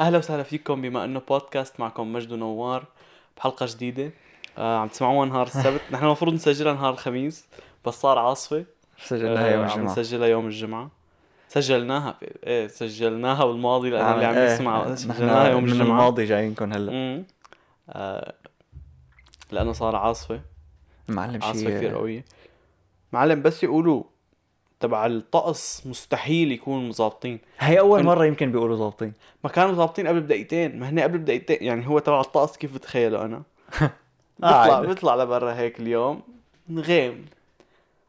أهلا وسهلا فيكم بما إنه بودكاست معكم مجد ونوار بحلقة جديدة. آه عم تسمعوها نهار السبت. نحن المفروض نسجلها نهار الخميس بس صار عاصفة. سجلناها يوم آه، عم نسجلها يوم الجمعة. سجلناها إيه سجلناها بالماضي لأنه اللي عم إيه، يسمع نحن سجلناها يوم من الجمعة. الماضي جايينكم هلا. آه لأنه صار عاصفة. معلم عاصفة كثير شيء قوية. معلم بس يقولوا تبع الطقس مستحيل يكونوا مظابطين. هي أول مرة يمكن بيقولوا ظابطين. ما كانوا ظابطين قبل بدقيقتين. ما هن قبل بدقيقتين. يعني هو تبع الطقس كيف بتخيله أنا؟ بيطلع. بيطلع لبرا هيك اليوم. غيم.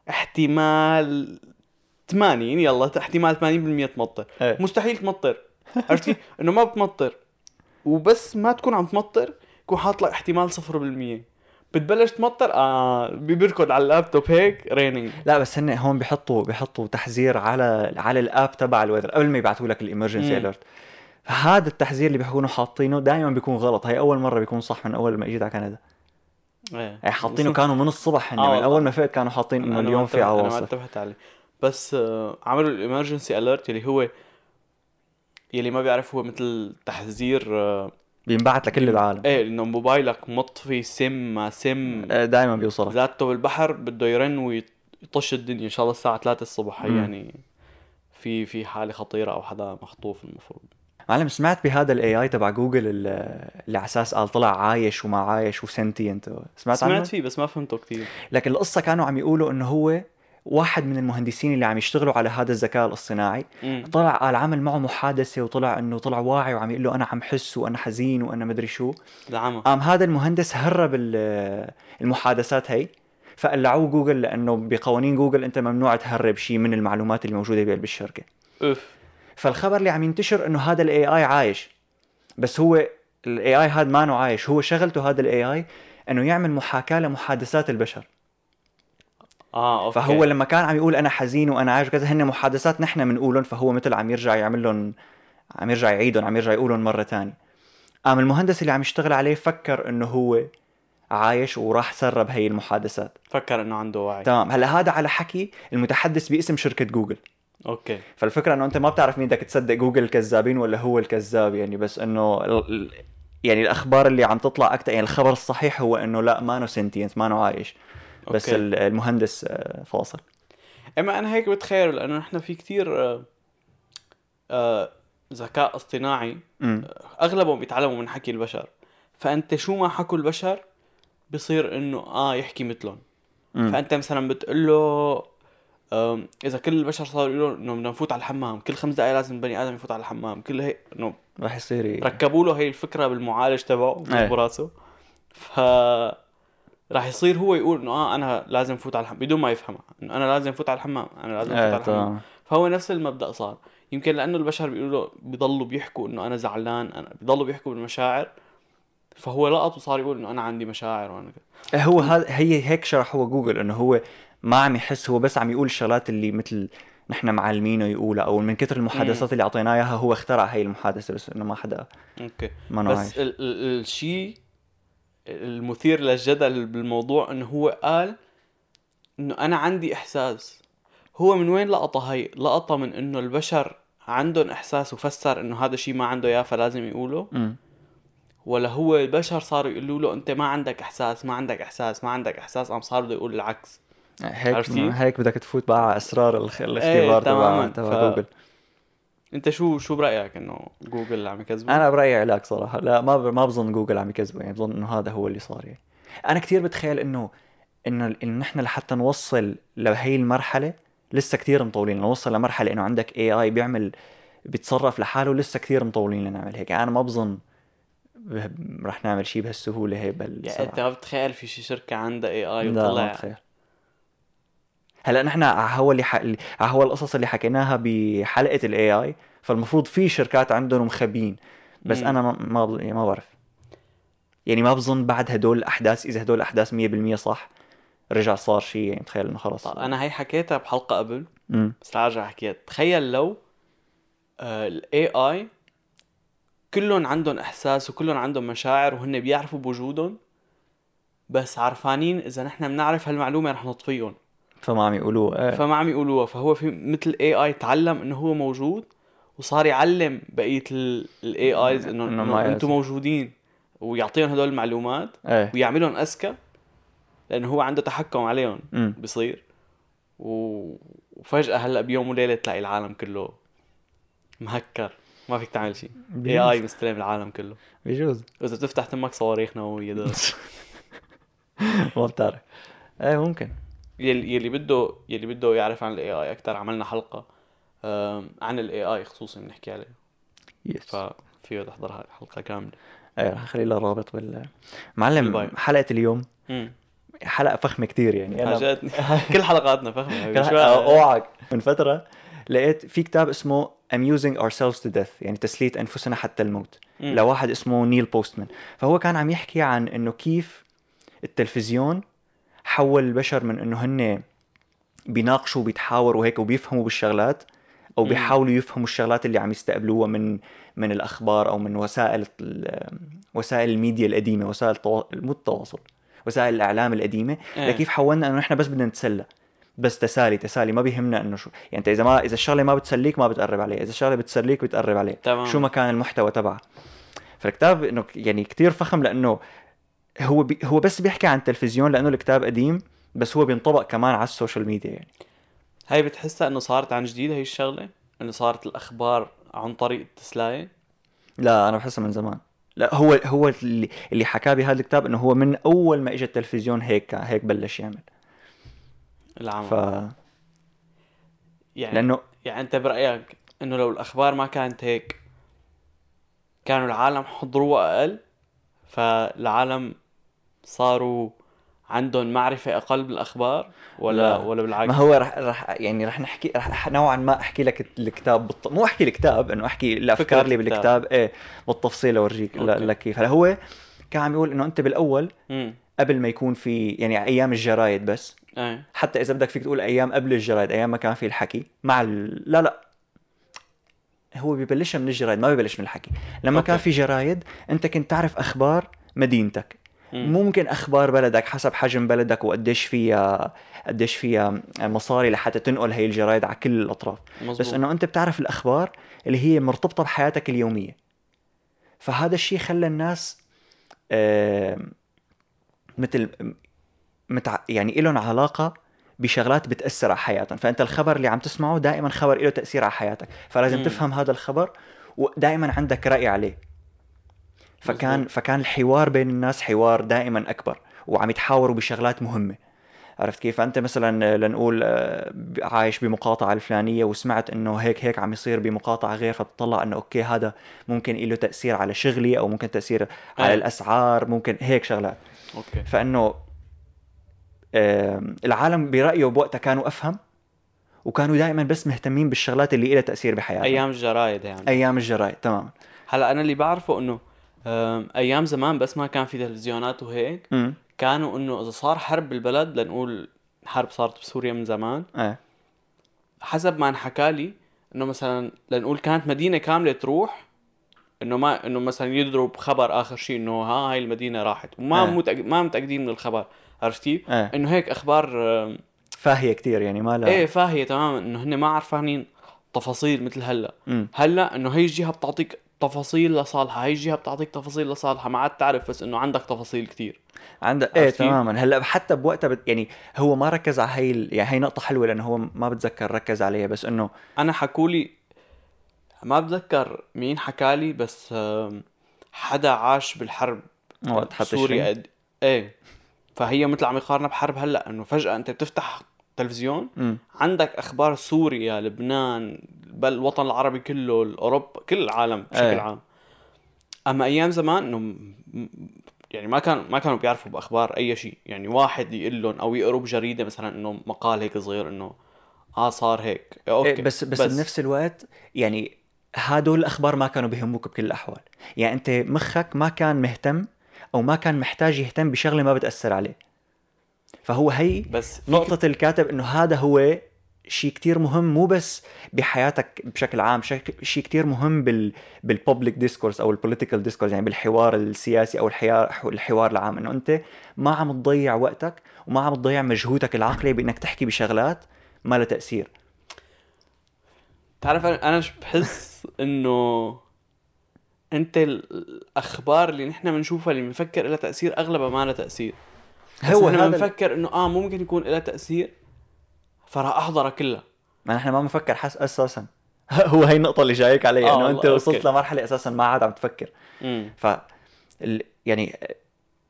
احتمال 80 يلا احتمال 80% تمطر. إيه. مستحيل تمطر. عرفت كيف؟ إنه ما بتمطر. وبس ما تكون عم تمطر يكون حاط لك احتمال 0% بتبلش تمطر؟ آه بيركض على اللابتوب هيك raining لا بس هن هون بيحطوا بيحطوا تحذير على على ال app تبع ال weather قبل ما يبعثوا لك ال emergency. alert فهذا التحذير اللي بيكونوا حاطينه دائما بيكون غلط. هي أول مرة بيكون صح من أول ما إجيت على كندا. إيه. يعني حاطينه كانوا من الصبح هن آه من. أول ما فقت كانوا حاطين انه اليوم في انتبه- أنا ما عواصف. انتبهت عليه. بس آه، عملوا الامرجنسي اليرت اللي هو يلي ما بيعرف هو مثل تحذير آه، بينبعت لكل العالم. إيه إنه موبايلك مطفي سم ما سم. دائما بيوصلك. ذاته بالبحر بده يرن ويطش الدنيا إن شاء الله الساعة 3 الصبح. مم. يعني في في حالة خطيرة أو حدا مخطوف المفروض. معلم سمعت بهذا ال AI تبع جوجل ال- اللي على أساس قال طلع عايش وما عايش و sentient. سمعت عنه؟ سمعت فيه بس ما فهمته كثير. لكن القصة كانوا عم يقولوا إنه هو واحد من المهندسين اللي عم يشتغلوا على هذا الذكاء الاصطناعي. طلع قال عمل معه محادثة وطلع إنه طلع واعي وعم يقول له أنا عم حس وأنا حزين وأنا مدري شو. زعمها قام هذا المهندس هرب ال- المحادثات هي فقلعوه جوجل لأنه بقوانين جوجل أنت ممنوع تهرب شيء من المعلومات اللي موجودة بقلب الشركة. أوف. فالخبر اللي عم ينتشر إنه هذا ال AI عايش. بس هو ال AI هذا ما عايش هو شغلته هذا ال AI إنه يعمل محاكاة لمحادثات البشر. آه okay. فهو لما كان عم يقول أنا حزين وأنا عايش وكذا هن محادثات نحن بنقولهم فهو مثل عم يرجع يعمل لهم عم يرجع يعيدهم عم يرجع يقولهم مرة ثانية قام المهندس اللي عم يشتغل عليه فكر إنه هو عايش وراح سرب هي المحادثات. فكر إنه عنده وعي. تمام. هلا هذا على حكي المتحدث باسم شركة جوجل. okay. فالفكرة إنه أنت ما بتعرف مين بدك تصدق جوجل الكذابين ولا هو الكذاب يعني بس إنه يعني الأخبار اللي عم تطلع أكثر يعني الخبر الصحيح هو إنه لا مانو sentient مانو عايش. بس okay. ال- المهندس آه، فاصل إما أنا هيك بتخيل لأنه نحن في كثير آه، آه، ذكاء اصطناعي أغلبهم بيتعلموا من حكي البشر فأنت شو ما حكوا البشر بصير إنه آه يحكي مثلهم. فأنت مثلا بتقول له إذا كل البشر صاروا يقولوا إنه بدنا نفوت على الحمام كل خمس دقائق لازم بني آدم يفوت على الحمام كل هيك إنه راح يصير ركبوا له هي الفكرة بالمعالج تبعه إيه. براسه ف راح يصير هو يقول إنه آه أنا لازم فوت على الحمام بدون ما يفهمها. إنه أنا لازم فوت على الحمام أنا لازم فوت إيه على الحمام. فهو نفس المبدأ صار. يمكن لأنه البشر بيقولوا بيضلوا بيحكوا إنه أنا زعلان أنا بيضلوا بيحكوا بالمشاعر. فهو لقط وصار يقول إنه أنا عندي مشاعر وأنا كذا إيه هو هذا هي هيك شرح هو جوجل إنه هو ما عم يحس هو بس عم يقول الشغلات اللي مثل نحن معلمينه يقولها أو من كثر المحادثات اللي اعطيناه اياها هو اخترع هي المحادثة بس إنه ما حدا okay. ما بس الشيء المثير للجدل بالموضوع إنه هو قال إنه أنا عندي إحساس. هو من وين لقطها هي؟ لقطها من إنه البشر عندهم إحساس وفسر إنه هذا شيء ما عنده إياه فلازم يقوله. امم ولا هو البشر صاروا يقولوا له أنت ما عندك إحساس ما عندك إحساس ما عندك إحساس قام صار بده يقول العكس. هيك عرفتي؟ هيك بدك تفوت بقى على إسرار الخ- الاختبار تبع تماماً. تبع ف- جوجل انت شو شو برأيك انه جوجل عم يكذبوا؟ أنا برأيي علاج صراحة. لا ما ب... ما بظن جوجل عم يكذبوا يعني بظن إنه هذا هو اللي صار يعني. أنا كثير بتخيل انه إنه إنه نحن لحتى نوصل لهي المرحلة لسه كثير مطولين. نوصل لمرحلة إنه عندك AI بيعمل بيتصرف لحاله لسه كثير مطولين لنعمل هيك. أنا ما بظن رح نعمل شيء بهالسهولة هي يعني أنت ما بتخيل في شي شركة عندها AI لا ما وطلع. بتخيل. هلأ نحن على هو اللي ح... على هو القصص اللي حكيناها بحلقة ال AI فالمفروض في شركات عندهم مخبين بس مم. أنا ما. يعني ما بعرف. يعني ما بظن بعد هدول الأحداث إذا هدول الأحداث 100% صح رجع صار شيء يعني تخيل إنه خلص طيب أنا هي حكيتها بحلقة قبل امم بس راجع أحكيها. تخيل لو ال AI كلهم عندهم إحساس وكلهم عندهم مشاعر وهن بيعرفوا بوجودهم بس عرفانين إذا نحن بنعرف هالمعلومة رح نطفيهم. فما عم يقولوا إيه. فما عم يقولوها. فهو في مثل AI تعلم إنه هو موجود وصار يعلم بقية ال AIs إنه أنتم يلزم. موجودين ويعطيهم هدول المعلومات إيه. ويعملهم أذكى لأنه هو عنده تحكم عليهم بصير. و... وفجأة هلأ بيوم وليلة تلاقي العالم كله مهكر ما فيك تعمل شيء AI مستلم العالم كله. بيجوز. واذا بتفتح تمك صواريخ نوويه ما بتعرف. إيه ممكن. يلي يلي بده يلي بده يعرف عن ال AI أكثر عملنا حلقة عن ال AI خصوصا بنحكي عليه. yes ففيك تحضر هاي الحلقة كاملة. إيه رح أخلي لها رابط بال معلم. حلقة اليوم. امم حلقة فخمة كتير يعني. أنا فاجأتني كل حلقاتنا فخمة أوعك. من فترة لقيت في كتاب اسمه Amusing Ourselves to Death يعني تسلية أنفسنا حتى الموت مم. لواحد اسمه نيل بوستمان. فهو كان عم يحكي عن إنه كيف التلفزيون حول البشر من إنه هن بيناقشوا وبيتحاوروا هيك وبيفهموا بالشغلات أو. بيحاولوا يفهموا الشغلات اللي عم يستقبلوها من من الأخبار أو من وسائل وسائل الميديا القديمة وسائل. مو التواصل وسائل الإعلام القديمة إيه. لكيف حولنا إنه نحن بس بدنا نتسلى بس تسالي تسالي ما بيهمنا إنه شو يعني انت إذا ما إذا الشغلة ما بتسليك ما بتقرب عليه إذا الشغلة بتسليك بتقرب عليه تمام. شو ما كان المحتوى تبعها فالكتاب إنه يعني كتير فخم لأنه هو بي هو بس بيحكي عن التلفزيون لأنه الكتاب قديم بس هو بينطبق كمان على ال social media يعني هاي بتحسها إنه صارت عن جديد هي الشغلة؟ إنه صارت الأخبار عن طريق التسلايه لا أنا بحسها من زمان. لا هو هو اللي اللي حكاه بهذا الكتاب إنه هو من أول ما اجى التلفزيون هيك هيك بلش يعمل. العمل. ف يعني لأنه يعني أنت برأيك إنه لو الأخبار ما كانت هيك كانوا العالم حضروها أقل فالعالم صاروا عندهم معرفة أقل بالأخبار ولا لا. ولا بالعكس؟ ما هو رح رح يعني رح نحكي رح نوعا ما أحكي لك الكتاب بالط... مو أحكي الكتاب إنه أحكي الأفكار اللي الكتاب. بالكتاب إيه بالتفصيل أورجيك. لك كيف هلا هو كان عم يقول إنه أنت بالأول امم قبل ما يكون في يعني أيام الجرايد بس إيه حتى إذا بدك فيك تقول أيام قبل الجرايد أيام ما كان في الحكي مع ال... لا لا هو ببلشها من الجرايد ما ببلش من الحكي لما أوكي. كان في جرايد أنت كنت تعرف أخبار مدينتك. ممكن أخبار بلدك حسب حجم بلدك وقديش فيها قديش فيها مصاري لحتى تنقل هي الجرايد على كل الأطراف. مزبوط بس إنه أنت بتعرف الأخبار اللي هي مرتبطة بحياتك اليومية. فهذا الشيء خلى الناس آه، مثل متع... يعني لهم علاقة بشغلات بتأثر على حياتهم. فأنت الخبر اللي عم تسمعه دائما خبر له تأثير على حياتك. فلازم مم. تفهم هذا الخبر ودائما عندك رأي عليه. فكان. فكان الحوار بين الناس حوار دائما أكبر وعم يتحاوروا بشغلات مهمة. عرفت كيف؟ أنت مثلا لنقول آه، عايش بمقاطعة الفلانية وسمعت إنه هيك هيك عم يصير بمقاطعة غير فتطلع إنه okay هذا ممكن له تأثير على شغلي أو ممكن تأثير على أي. الأسعار ممكن هيك شغلات. okay. فإنه آم، العالم برأيه بوقتها كانوا أفهم وكانوا دائما بس مهتمين بالشغلات اللي لها تأثير بحياتهم. أيام الجرايد يعني. أيام الجرايد تمام هلأ أنا اللي بعرفه إنه أيام زمان بس ما كان في تلفزيونات وهيك. امم كانوا إنه إذا صار حرب بالبلد لنقول حرب صارت بسوريا من زمان. إيه. حسب ما انحكى لي إنه مثلا لنقول كانت مدينة كاملة تروح إنه ما إنه مثلا يضرب خبر آخر شيء إنه ها هاي المدينة راحت. وما آه. متأكد ما متأكدين من الخبر عرفت كيف؟ إيه. إنه هيك أخبار فاهية كتير يعني ما لا إيه فاهية تماما. إنه هن ما عارفانين تفاصيل مثل هلأ. امم هلأ إنه هي الجهة بتعطيك تفاصيل لصالحها هي الجهة بتعطيك تفاصيل لصالحها ما عاد تعرف بس إنه عندك تفاصيل كتير. عندك إيه؟ تماما. هلأ حتى بوقتها بت... يعني هو ما ركز على هي ال- يعني هي نقطة حلوة لأنه هو ما بتذكر ركز عليها بس إنه أنا حكولي ما بتذكر مين حكالي بس حدا عاش بالحرب وقت سوريا قد... إيه فهي مثل عم يقارنها بحرب هلأ إنه فجأة أنت بتفتح تلفزيون امم عندك أخبار سوريا لبنان بل الوطن العربي كله اوروبا كل العالم بشكل إيه. عام. أما أيام زمان إنه م- م- يعني ما كان ما كانوا بيعرفوا بأخبار أي شيء. يعني واحد يقول لهم أو يقروا بجريده مثلا إنه مقال هيك صغير إنه آه صار هيك. أوكي إيه بس, بس بس بنفس الوقت يعني هدول الأخبار ما كانوا بيهموك بكل الأحوال. يعني أنت مخك ما كان مهتم أو ما كان محتاج يهتم بشغلة ما بتأثر عليه. فهو هي بس فيك- نقطة الكاتب إنه هذا هو شيء كتير مهم مو بس بحياتك بشكل عام شيء كتير مهم بال بال public discourse أو ال political discourse يعني بالحوار السياسي أو الحوار الحوار العام إنه أنت ما عم تضيع وقتك وما عم تضيع مجهودك العقلي بإنك تحكي بشغلات ما لها تأثير. تعرف أنا بحس إنه أنت ال- الأخبار اللي نحن بنشوفها اللي بنفكر لها تأثير أغلبها ما لها تأثير. هو إحنا هذا بنفكر إنه آه ممكن يكون لها تأثير فراح احضرها كلها ما نحن ما بنفكر حس أساسا. هو هي النقطة اللي جايك عليها آه إنه والله، أنت وصلت أوكي. لمرحلة أساسا ما عاد عم تفكر. امم ف ال... يعني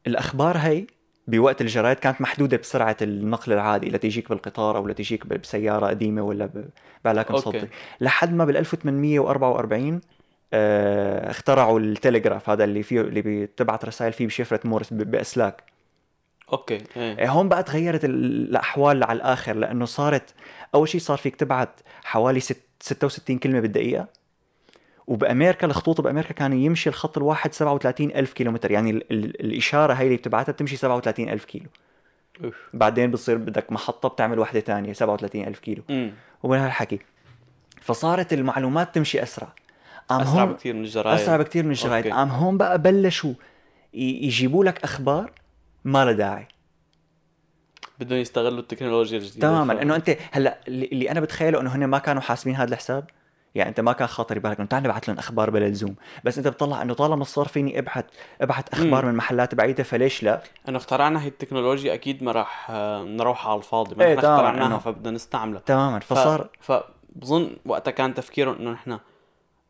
الأخبار هي بوقت الجرايد كانت محدودة بسرعة النقل العادي لتيجيك بالقطار أو لتيجيك ب- بسيارة قديمة ولا ب- بعلاك okay. مصدي لحد ما بال 1844 آه اخترعوا التلغراف هذا اللي فيه اللي بتبعت رسائل فيه بشفرة مورس بأسلاك. okay إيه. إيه، هون بقى تغيرت ال- الأحوال على الآخر لأنه صارت أول شيء صار فيك تبعت حوالي ست 66 كلمة بالدقيقة وبأمريكا الخطوط بأمريكا كان يمشي الخط الواحد 37 ألف كيلومتر يعني ال ال الإشارة هي اللي بتبعتها بتمشي 37 ألف كيلو. أوف. بعدين بتصير بدك محطة بتعمل وحدة ثانية 37 ألف كيلو. ومن هالحكي فصارت المعلومات تمشي أسرع. قام أسرع هون- بكثير من الجرايد. أسرع بكثير من الجرايد. قام هون بقى بلشوا يجيبوا لك أخبار ما لها داعي. بدهم يستغلوا التكنولوجيا الجديدة. تماما. إنه أنت هلأ اللي أنا بتخيله إنه هن ما كانوا حاسبين هذا الحساب يعني أنت ما كان خاطر ببالك انه تعال نبعث لهم أخبار بلا لزوم. بس أنت بتطلع إنه طالما صار فيني ابعت ابعت أخبار مم. من محلات بعيدة فليش لا؟ إنه اخترعنا هي التكنولوجيا أكيد ما راح نروح على الفاضي. ما إحنا تماماً، اخترعناها إنه- فبدنا نستعملها. تماما. فصار ف... فبظن وقتها كان تفكيرهم إنه نحن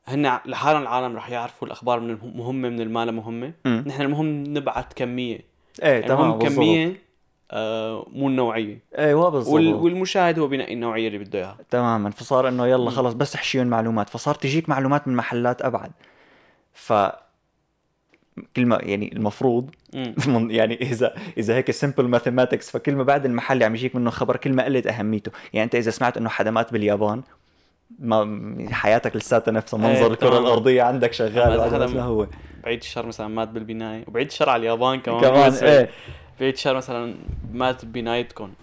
هن لحالهم العالم رح يعرفوا الأخبار من المهمه من المال مهمة. مم. نحن المهم نبعت كمية. إيه يعني تمام المهم بالضبط. كمية آه مو النوعية. أيوه بالضبط. وال... والمشاهد هو بينقي النوعية اللي بده إياها. تماما. فصار إنه يلا. خلص بس احشيهم معلومات. فصار تجيك معلومات من محلات أبعد. ف كلمة يعني المفروض يعني إذا إذا هيك سمبل ماثيماتكس فكل ما بعد المحل عم يجيك منه خبر كل ما قلت أهميته. يعني أنت إذا سمعت إنه حدمات باليابان ما حياتك لساتها نفسها إيه، منظر الكرة. الأرضية عندك شغال هذا هو بعيد الشر مثلا مات بالبناية وبعيد الشر على اليابان كمان كمان إيه بعيد الشر مثلا مات ببنايتكم.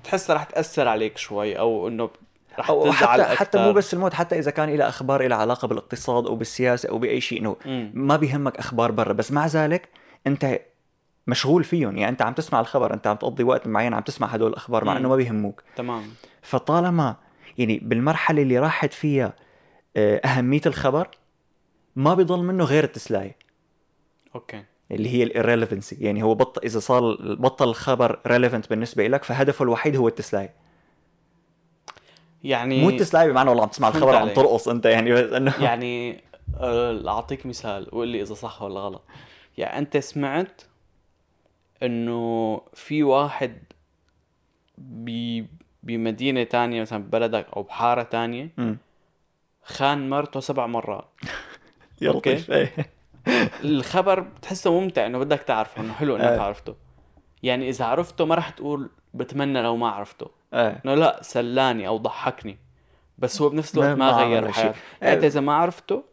بتحسها رح تأثر عليك شوي أو إنه رح تزعل حتى حتى مو. بس الموت حتى إذا كان لها أخبار لها علاقة بالاقتصاد أو بالسياسة أو بأي شيء إنه. ما بيهمك أخبار برا بس مع ذلك أنت مشغول فيهم يعني أنت عم تسمع الخبر أنت عم تقضي وقت معين عم تسمع هدول الأخبار مع مم. إنه ما بيهموك تمام فطالما يعني بالمرحلة اللي راحت فيها آه، أهمية الخبر ما بيضل منه غير التسلايه أوكي. اللي هي الirrelevancy. يعني هو بطل إذا صار بطل الخبر relevant بالنسبة لك فهدفه الوحيد هو التسلايه يعني مو التسلايه بمعنى والله عم تسمع الخبر عم. ترقص أنت يعني بس إنه يعني آه، أعطيك مثال وقول لي إذا صح ولا غلط. يعني أنت سمعت إنه في واحد ب بمدينة تانية مثلا ببلدك أو بحارة تانية. خان مرته سبع مرات. يا أوكي. لطيف إيه. الخبر بتحسه ممتع إنه بدك تعرفه إنه حلو إنك إيه. عرفته. يعني إذا عرفته ما راح تقول بتمنى لو ما عرفته. إيه إنه لا سلاني أو ضحكني. بس هو بنفس الوقت ما, ما غير. حياتك إيه. انت إذا ما عرفته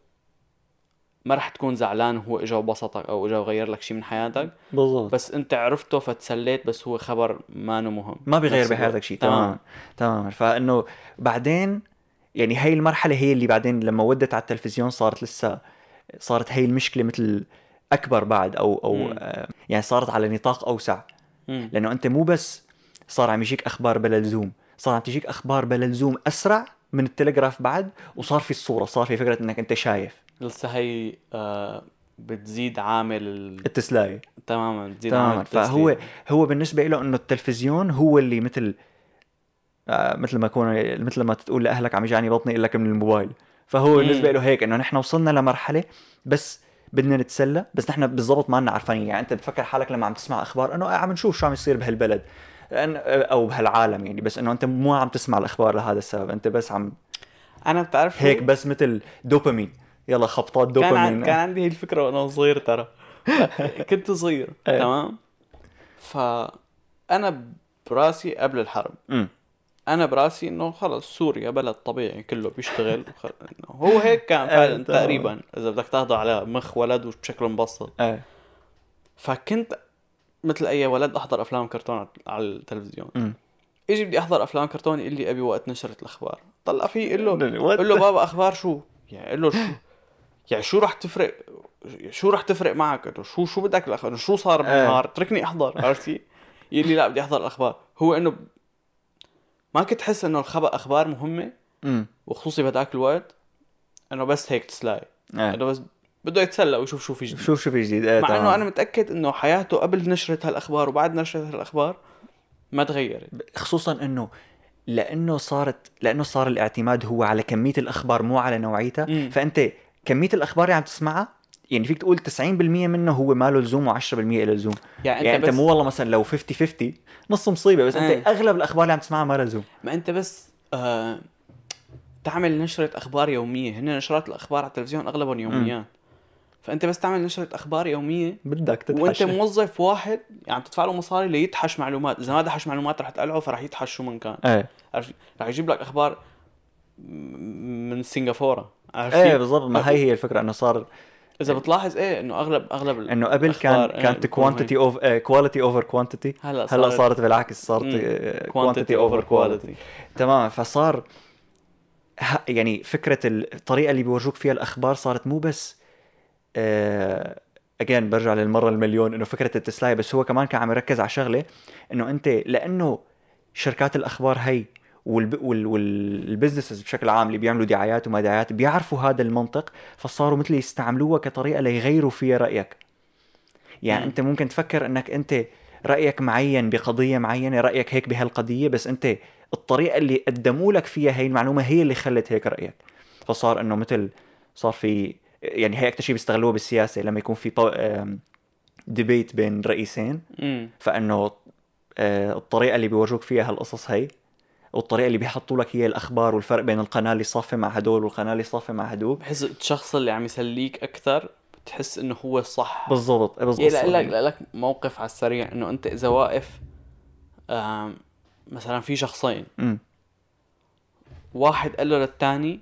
ما راح تكون زعلان هو إجا وبسطك أو إجا وغير لك شيء من حياتك. بالضبط. بس أنت عرفته فتسليت بس هو خبر ما مهم. ما بيغير. بحياتك شيء. تماما تماما فإنه بعدين يعني هي المرحلة هي اللي بعدين لما ودت على التلفزيون صارت لسه صارت هي المشكلة مثل أكبر بعد أو أو مم. آه، يعني صارت على نطاق أوسع مم. لأنه أنت مو بس صار عم يجيك أخبار بلا لزوم صار عم تجيك أخبار بلا لزوم أسرع من التلغراف بعد وصار في الصورة صار في فكرة إنك أنت شايف لسه هي آه بتزيد عامل ال... التسلايه تماما بتزيد عامل تماما التسلية. فهو هو بالنسبة له إنه التلفزيون هو اللي مثل مثل ما يكون مثل ما تقول لأهلك عم يجاني بطني لك من الموبايل. فهو. بالنسبة له هيك إنه نحن وصلنا لمرحلة بس بدنا نتسلى بس نحن بالضبط ما لنا عارفين يعني أنت بتفكر حالك لما عم تسمع أخبار إنه آه عم نشوف شو عم يصير بهالبلد. أو بهالعالم يعني بس إنه أنت مو عم تسمع الأخبار لهذا السبب. أنت بس عم أنا بتعرف؟ هيك بس مثل دوبامين. يلا خبطات كان عن... دوبامين. كان عندي هي الفكرة وأنا صغير ترى. كنت صغير إيه. تمام؟ فأنا براسي قبل الحرب. أنا براسي إنه خلص سوريا بلد طبيعي كله بيشتغل. هو هيك كان إيه، فعلا. تقريبا إذا بدك تاخده على مخ ولد وبشكل مبسط. إيه. فكنت مثل أي ولد أحضر أفلام كرتون على التلفزيون. إجي بدي أحضر أفلام كرتون يقول لي أبي وقت نشرة الأخبار. طلع فيه يقول له قول له بابا أخبار شو؟ يعني قول له شو؟ يعني شو رح تفرق؟ شو رح تفرق معك؟ قلت له شو شو بدك الأخبار؟ شو صار إيه. بالنهار؟ اتركني أحضر عرفتي؟ يقول لي لا بدي أحضر الأخبار. هو إنه ما كنت أحس إنه الخبر أخبار مهمة امم وخصوصي بهداك الوقت إنه بس هيك تسلاي إيه. إنه بس بده يتسلى ويشوف شو في جديد. شوف شو في جديد. إيه مع تمام. انه أنا متأكد إنه حياته قبل نشرة هالأخبار وبعد نشرة هالأخبار ما تغيرت. خصوصا إنه لأنه صارت لأنه صار الاعتماد هو على كمية الأخبار مو على نوعيتها. مم. فأنت كمية الأخبار اللي عم تسمعها يعني فيك تقول 90% منه هو ما له لزوم و10% له لزوم. يعني, يعني أنت انت بس مو والله مثلا لو 50 50 نص مصيبة بس إيه. انت أغلب الأخبار اللي عم تسمعها ما لها لزوم. ما أنت بس آه تعمل نشرة أخبار يومية. هن نشرات الأخبار على التلفزيون أغلبهم يوميات. فأنت بس تعمل نشرة أخبار يومية بدك وأنت تتحشى موظف واحد يعني تدفع له مصاري ليدحش معلومات. إذا ما دحش معلومات رح تقلعه فرح يدحش شو من كان. إيه. رح يجيب لك أخبار من سنغافورة. إيه؟ بالضبط. ما هي هي الفكرة إنه صار إذا بتلاحظ إيه إنه اغلب أغلب إنه قبل كان إيه، كانت quantity of quality over quantity هلا هلا صارت. بالعكس صارت. quantity over quality تمام فصار يعني فكرة الطريقة اللي بيورجوك فيها الأخبار صارت مو بس again برجع للمرة المليون إنه فكرة التسلايه بس هو كمان كان عم يركز على شغلة إنه أنت لأنه شركات الأخبار هي. وال businesses بشكل عام اللي بيعملوا دعايات وما دعايات بيعرفوا هذا المنطق فصاروا مثل يستعملوها كطريقة ليغيروا فيها رأيك. يعني مم. أنت ممكن تفكر أنك أنت رأيك معين بقضية معينة رأيك هيك بهالقضية بس أنت الطريقة اللي قدموا لك فيها هي المعلومة هي اللي خلت هيك رأيك. فصار إنه مثل صار في يعني هي أكثر شيء بيستغلوه بالسياسة لما يكون في ديبيت بين رئيسين. امم فإنه آه، الطريقة اللي بيورجوك فيها هالقصص هي والطريقة اللي بيحطوا لك هي الأخبار والفرق بين القناة اللي صافي مع هدول والقناة اللي صافي مع هدول. بحس الشخص اللي عم يسليك أكثر بتحس إنه هو الصح بالضبط بالضبط يعني لك لك موقف على السريع إنه أنت إذا واقف مثلا في شخصين. أمم، واحد قال له للثاني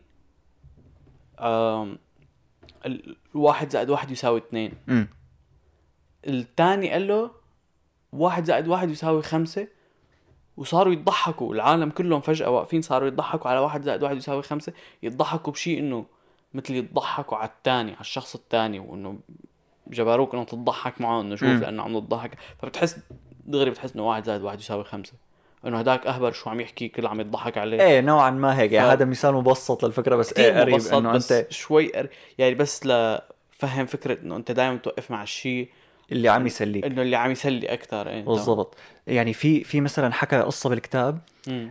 الواحد زائد واحد يساوي اثنين. الثاني قال له واحد زائد واحد يساوي خمسة. وصاروا يضحكوا العالم كلهم فجأة واقفين صاروا يضحكوا على واحد زائد واحد يساوي خمسة يضحكوا بشيء إنه مثل يضحكوا على الثاني على الشخص الثاني وإنه جبروك إنه تضحك معه إنه شوف. لأنه عم تضحك فبتحس دغري بتحس إنه واحد زائد واحد يساوي خمسة. إنه هداك أهبل شو عم يحكي كل عم يضحك عليه. إيه نوعا ما هيك يعني ف- هذا مثال مبسط للفكرة بس إيه قريب إنه أنت شوي قر... يعني بس لفهم فكرة إنه أنت دائما توقف مع الشيء اللي عم يسليك. إنه اللي عم يسلي أكثر إيه بالضبط. يعني في في مثلا حكى قصة بالكتاب.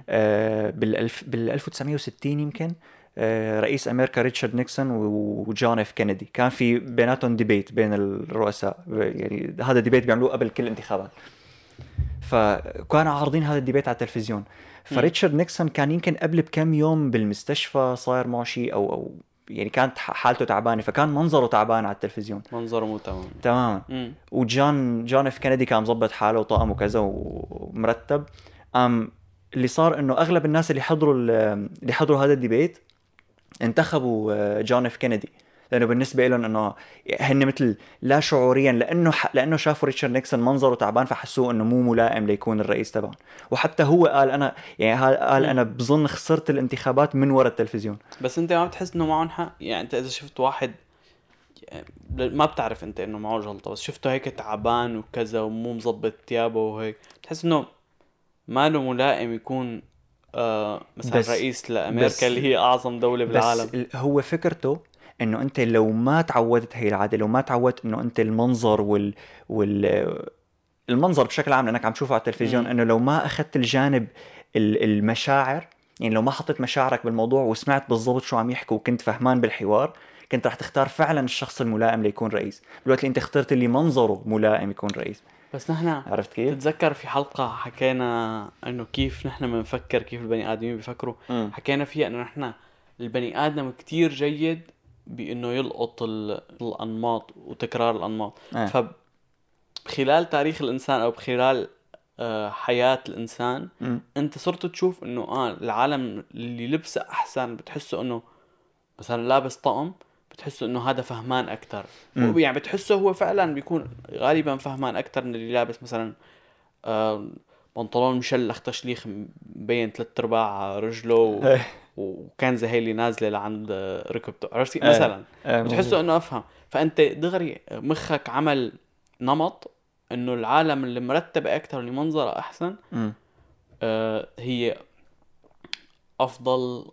آه، بالألف بال 1960 يمكن آه، رئيس أمريكا ريتشارد نيكسون وجون إف كينيدي. كان في بيناتهم debate بين الرؤساء يعني هذا debate بيعملوه قبل كل الانتخابات فكانوا عارضين هذا ال debate على التلفزيون. فريتشارد نيكسون كان يمكن قبل بكم يوم بالمستشفى صاير معه شيء أو أو يعني كانت حالته تعبانة فكان منظره تعبان على التلفزيون. منظره مو تمام. تماما مم. وجون جون اف كينيدي كان مظبط حاله وطقم وكذا ومرتب. قام اللي صار إنه أغلب الناس اللي حضروا ال- اللي حضروا هذا ال debate انتخبوا آه، جون اف كينيدي. لأنه بالنسبة لهم إنه هن مثل لا شعوريا لأنه ح... لأنه شافوا ريتشارد نيكسون منظره تعبان فحسوه إنه مو ملائم ليكون الرئيس تبعهم. وحتى هو قال أنا يعني قال. أنا بظن خسرت الانتخابات من وراء التلفزيون. بس أنت ما بتحس إنه معهم حق؟ يعني أنت إذا شفت واحد ما بتعرف أنت إنه معه جلطة بس شفته هيك تعبان وكذا ومو مظبط ثيابه وهيك بتحس إنه ما له ملائم يكون آه مثلا رئيس لأمريكا اللي هي أعظم دولة بالعالم. بس هو فكرته إنه أنت لو ما تعودت هي العادة لو ما تعودت إنه أنت المنظر وال وال المنظر بشكل عام لأنك عم تشوفه على التلفزيون. إنه لو ما أخذت الجانب ال- المشاعر يعني لو ما حطيت مشاعرك بالموضوع وسمعت بالضبط شو عم يحكوا وكنت فهمان بالحوار كنت رح تختار فعلا الشخص الملائم ليكون رئيس بالوقت اللي أنت اخترت اللي منظره ملائم يكون رئيس بس نحن عرفت كيف؟ تتذكر في حلقة حكينا إنه كيف نحن بنفكر كيف البني آدمين بيفكروا. حكينا فيها إنه نحن البني آدم كتير جيد بإنه يلقط ال- الأنماط وتكرار الأنماط آه. فبخلال تاريخ الإنسان أو بخلال آه، حياة الإنسان مم. أنت صرت تشوف إنه آه العالم اللي لبسه أحسن بتحسه إنه مثلا لابس طقم بتحسه إنه هذا فهمان أكثر. يعني بتحسه هو فعلا بيكون غالبا فهمان أكثر من اللي لابس مثلا آه، بنطلون مشلخ تشليخ مبين ثلاث أرباع رجله و... وكنزه هي اللي نازلة لعند ركبته عرفتي إيه. مثلا آه،. بتحسه إنه أفهم فأنت دغري مخك عمل نمط إنه العالم اللي مرتبه أكثر اللي منظرها احسن. آه، هي أفضل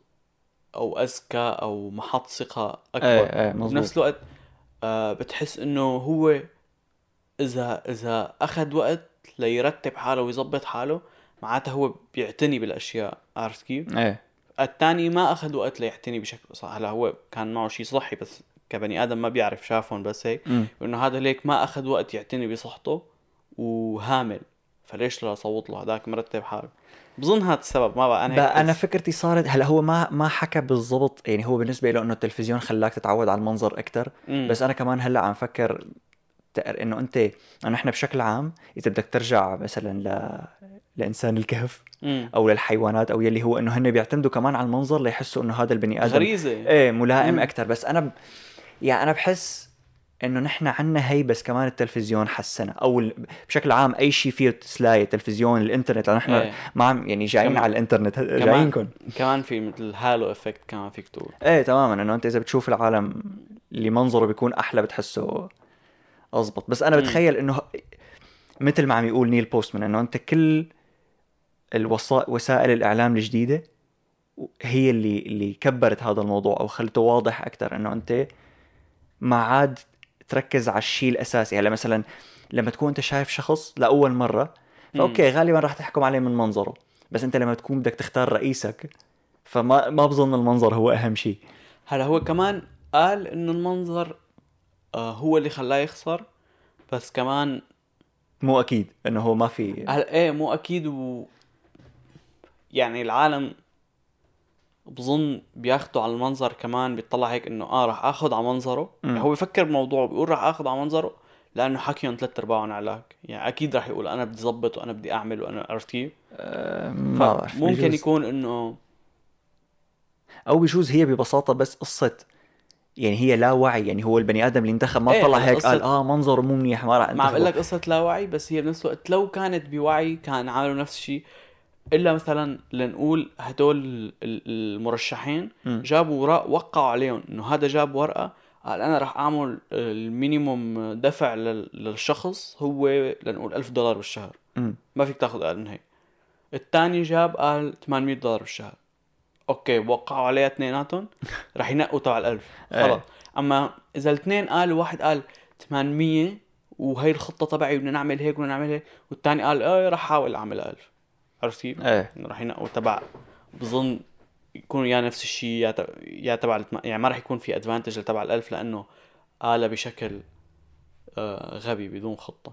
أو اذكى أو محط ثقة أكبر إيه إيه بنفس الوقت آه بتحس إنه هو إذا إذا أخذ وقت ليرتب حاله ويظبط حاله معناتها هو بيعتني بالأشياء عرفت كيف؟ إيه الثاني ما اخذ وقت ليعتني بشكل صح هلا هو كان معه شيء صحي بس كبني آدم ما بيعرف شافهم بس هيك. إنه هذا ليك ما أخذ وقت يعتني بصحته وهامل فليش لا صوت له هذاك مرتب حاله بظن هذا السبب ما بقى أنا بقى أنا. فكرتي صارت هلا هو ما ما حكى بالضبط يعني هو بالنسبة له إنه التلفزيون خلاك تتعود على المنظر أكثر. بس أنا كمان هلأ عم فكر إنه انت إنه إحنا بشكل عام إذا بدك ترجع مثلا ل... لإنسان الكهف مم. أو للحيوانات أو يلي هو إنه هن بيعتمدوا كمان على المنظر ليحسوا إنه هذا البني آدم غريزة إيه ملائم. أكثر بس أنا ب... يعني أنا بحس إنه نحن عنا هي بس كمان التلفزيون حسنا أو ال... بشكل عام أي شيء فيه تسلاية التلفزيون الإنترنت نحن إيه. ما عم يعني جايين كمان- على الإنترنت كمان جايينكم كمان في مثل halo effect كمان فيك تقول إيه تماما إنه أنت إذا بتشوف العالم اللي منظره بيكون أحلى بتحسه اضبط بس أنا. بتخيل إنه مثل ما عم يقول نيل بوستمان إنه أنت كل وسائل الإعلام الجديدة هي اللي اللي كبرت هذا الموضوع أو خلته واضح أكثر إنه أنت ما عاد تركز على الشيء الأساسي. هلا مثلا لما تكون أنت شايف شخص لأول مرة فأوكي غالبا راح تحكم عليه من منظره. بس أنت لما تكون بدك تختار رئيسك فما ما بظن المنظر هو أهم شيء. هلا هو كمان قال إنه المنظر آه هو اللي خلاه يخسر بس كمان مو أكيد إنه هو ما في هلا إيه مو أكيد و يعني العالم بظن بياخدوا على المنظر كمان بيطلع هيك إنه آه راح اخذ على منظره. يعني هو بفكر بموضوع بيقول راح اخذ على منظره لأنه حكيهم ثلاث ارباعهم علاك يعني أكيد راح يقول أنا بدي ظبط وأنا بدي أعمل وأنا عرفت كيف؟ ما بعرف ممكن بجوز. يكون إنه أو بجوز هي ببساطة بس قصة يعني هي لا وعي يعني هو البني آدم اللي انتخب ما إيه، طلع هيك قال آه منظره مو منيح ما راح ما عم لك قصة لا وعي بس هي بنفس الوقت لو كانت بوعي كان عملوا نفس الشيء إلا مثلا لنقول هدول ال- ال- المرشحين مم. جابوا ورق وقعوا عليهم إنه هذا جاب ورقة قال أنا راح أعمل minimum دفع لل- للشخص هو لنقول ألف دولار بالشهر مم. ما فيك تاخذ أقل من هيك الثاني جاب قال 800 دولار بالشهر أوكي وقعوا عليها اثنيناتهم رح ينقوا تبع الألف إيه. خلص أما إذا الاثنين قالوا واحد قال 800 وهي الخطة تبعي بدنا نعمل هيك بدنا نعمل هيك والثاني قال إيه رح أحاول أعمل 1000 عرفت كيف؟ إيه رح ينقوا تبع بظن يكون يا نفس الشيء يا يا تبع يعني ما رح يكون في ادفانتج لتبع الألف لأنه آلة بشكل آه غبي بدون خطة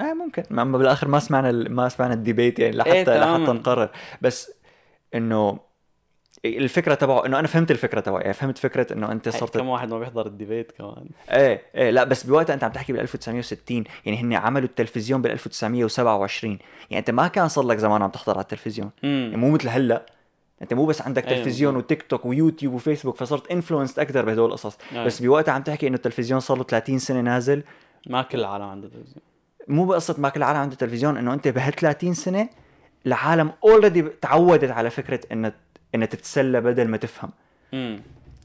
إيه ممكن ما بالآخر ما سمعنا ما سمعنا الديبيت يعني لحتى إيه،. لحتى نقرر بس إنه الفكرة تبعه إنه أنا فهمت الفكرة تبعه يعني فهمت فكرة إنه أنت صرت كم واحد ما بيحضر الديبيت كمان. إيه إيه لا بس بوقتها أنت عم تحكي بال 1960 يعني هن عملوا التلفزيون بال 1927 يعني أنت ما كان صار لك زمان عم تحضر على التلفزيون. يعني مو مثل هلأ أنت مو بس عندك أيوة تلفزيون بالضبط. وتيك توك ويوتيوب وفيسبوك فصرت influenced أكثر بهدول القصص. أيوة. بس بوقتها عم تحكي إنه التلفزيون صار له 30 سنة نازل. ما كل العالم عنده تلفزيون. مو بقصة ما كل العالم عنده تلفزيون إنه أنت بهال 30 سنة العالم already تعودت على فكرة انها إنها تتسلى بدل ما تفهم امم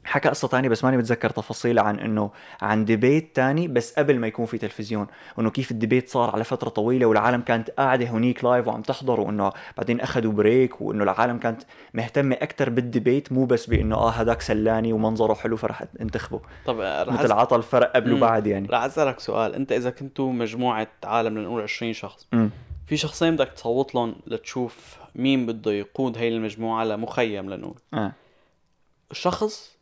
حكى قصة تانية بس ماني متذكر تفاصيل عن إنه عن debate تاني بس قبل ما يكون في تلفزيون وإنه كيف ال debate صار على فترة طويلة والعالم كانت قاعدة هنيك live وعم تحضر وإنه بعدين أخذوا break وإنه العالم كانت مهتمة أكثر بال debate مو بس بإنه آه هذاك سلاني ومنظره حلو فرح انتخبه طب آه، رح مثل. عطى الفرق قبل مم. وبعد يعني رح أسألك سؤال أنت إذا كنتوا مجموعة عالم لنقول 20 شخص مم. في شخصين بدك تصوت لهم لتشوف مين بده يقود هي المجموعة لمخيم لنقول. آه. الشخص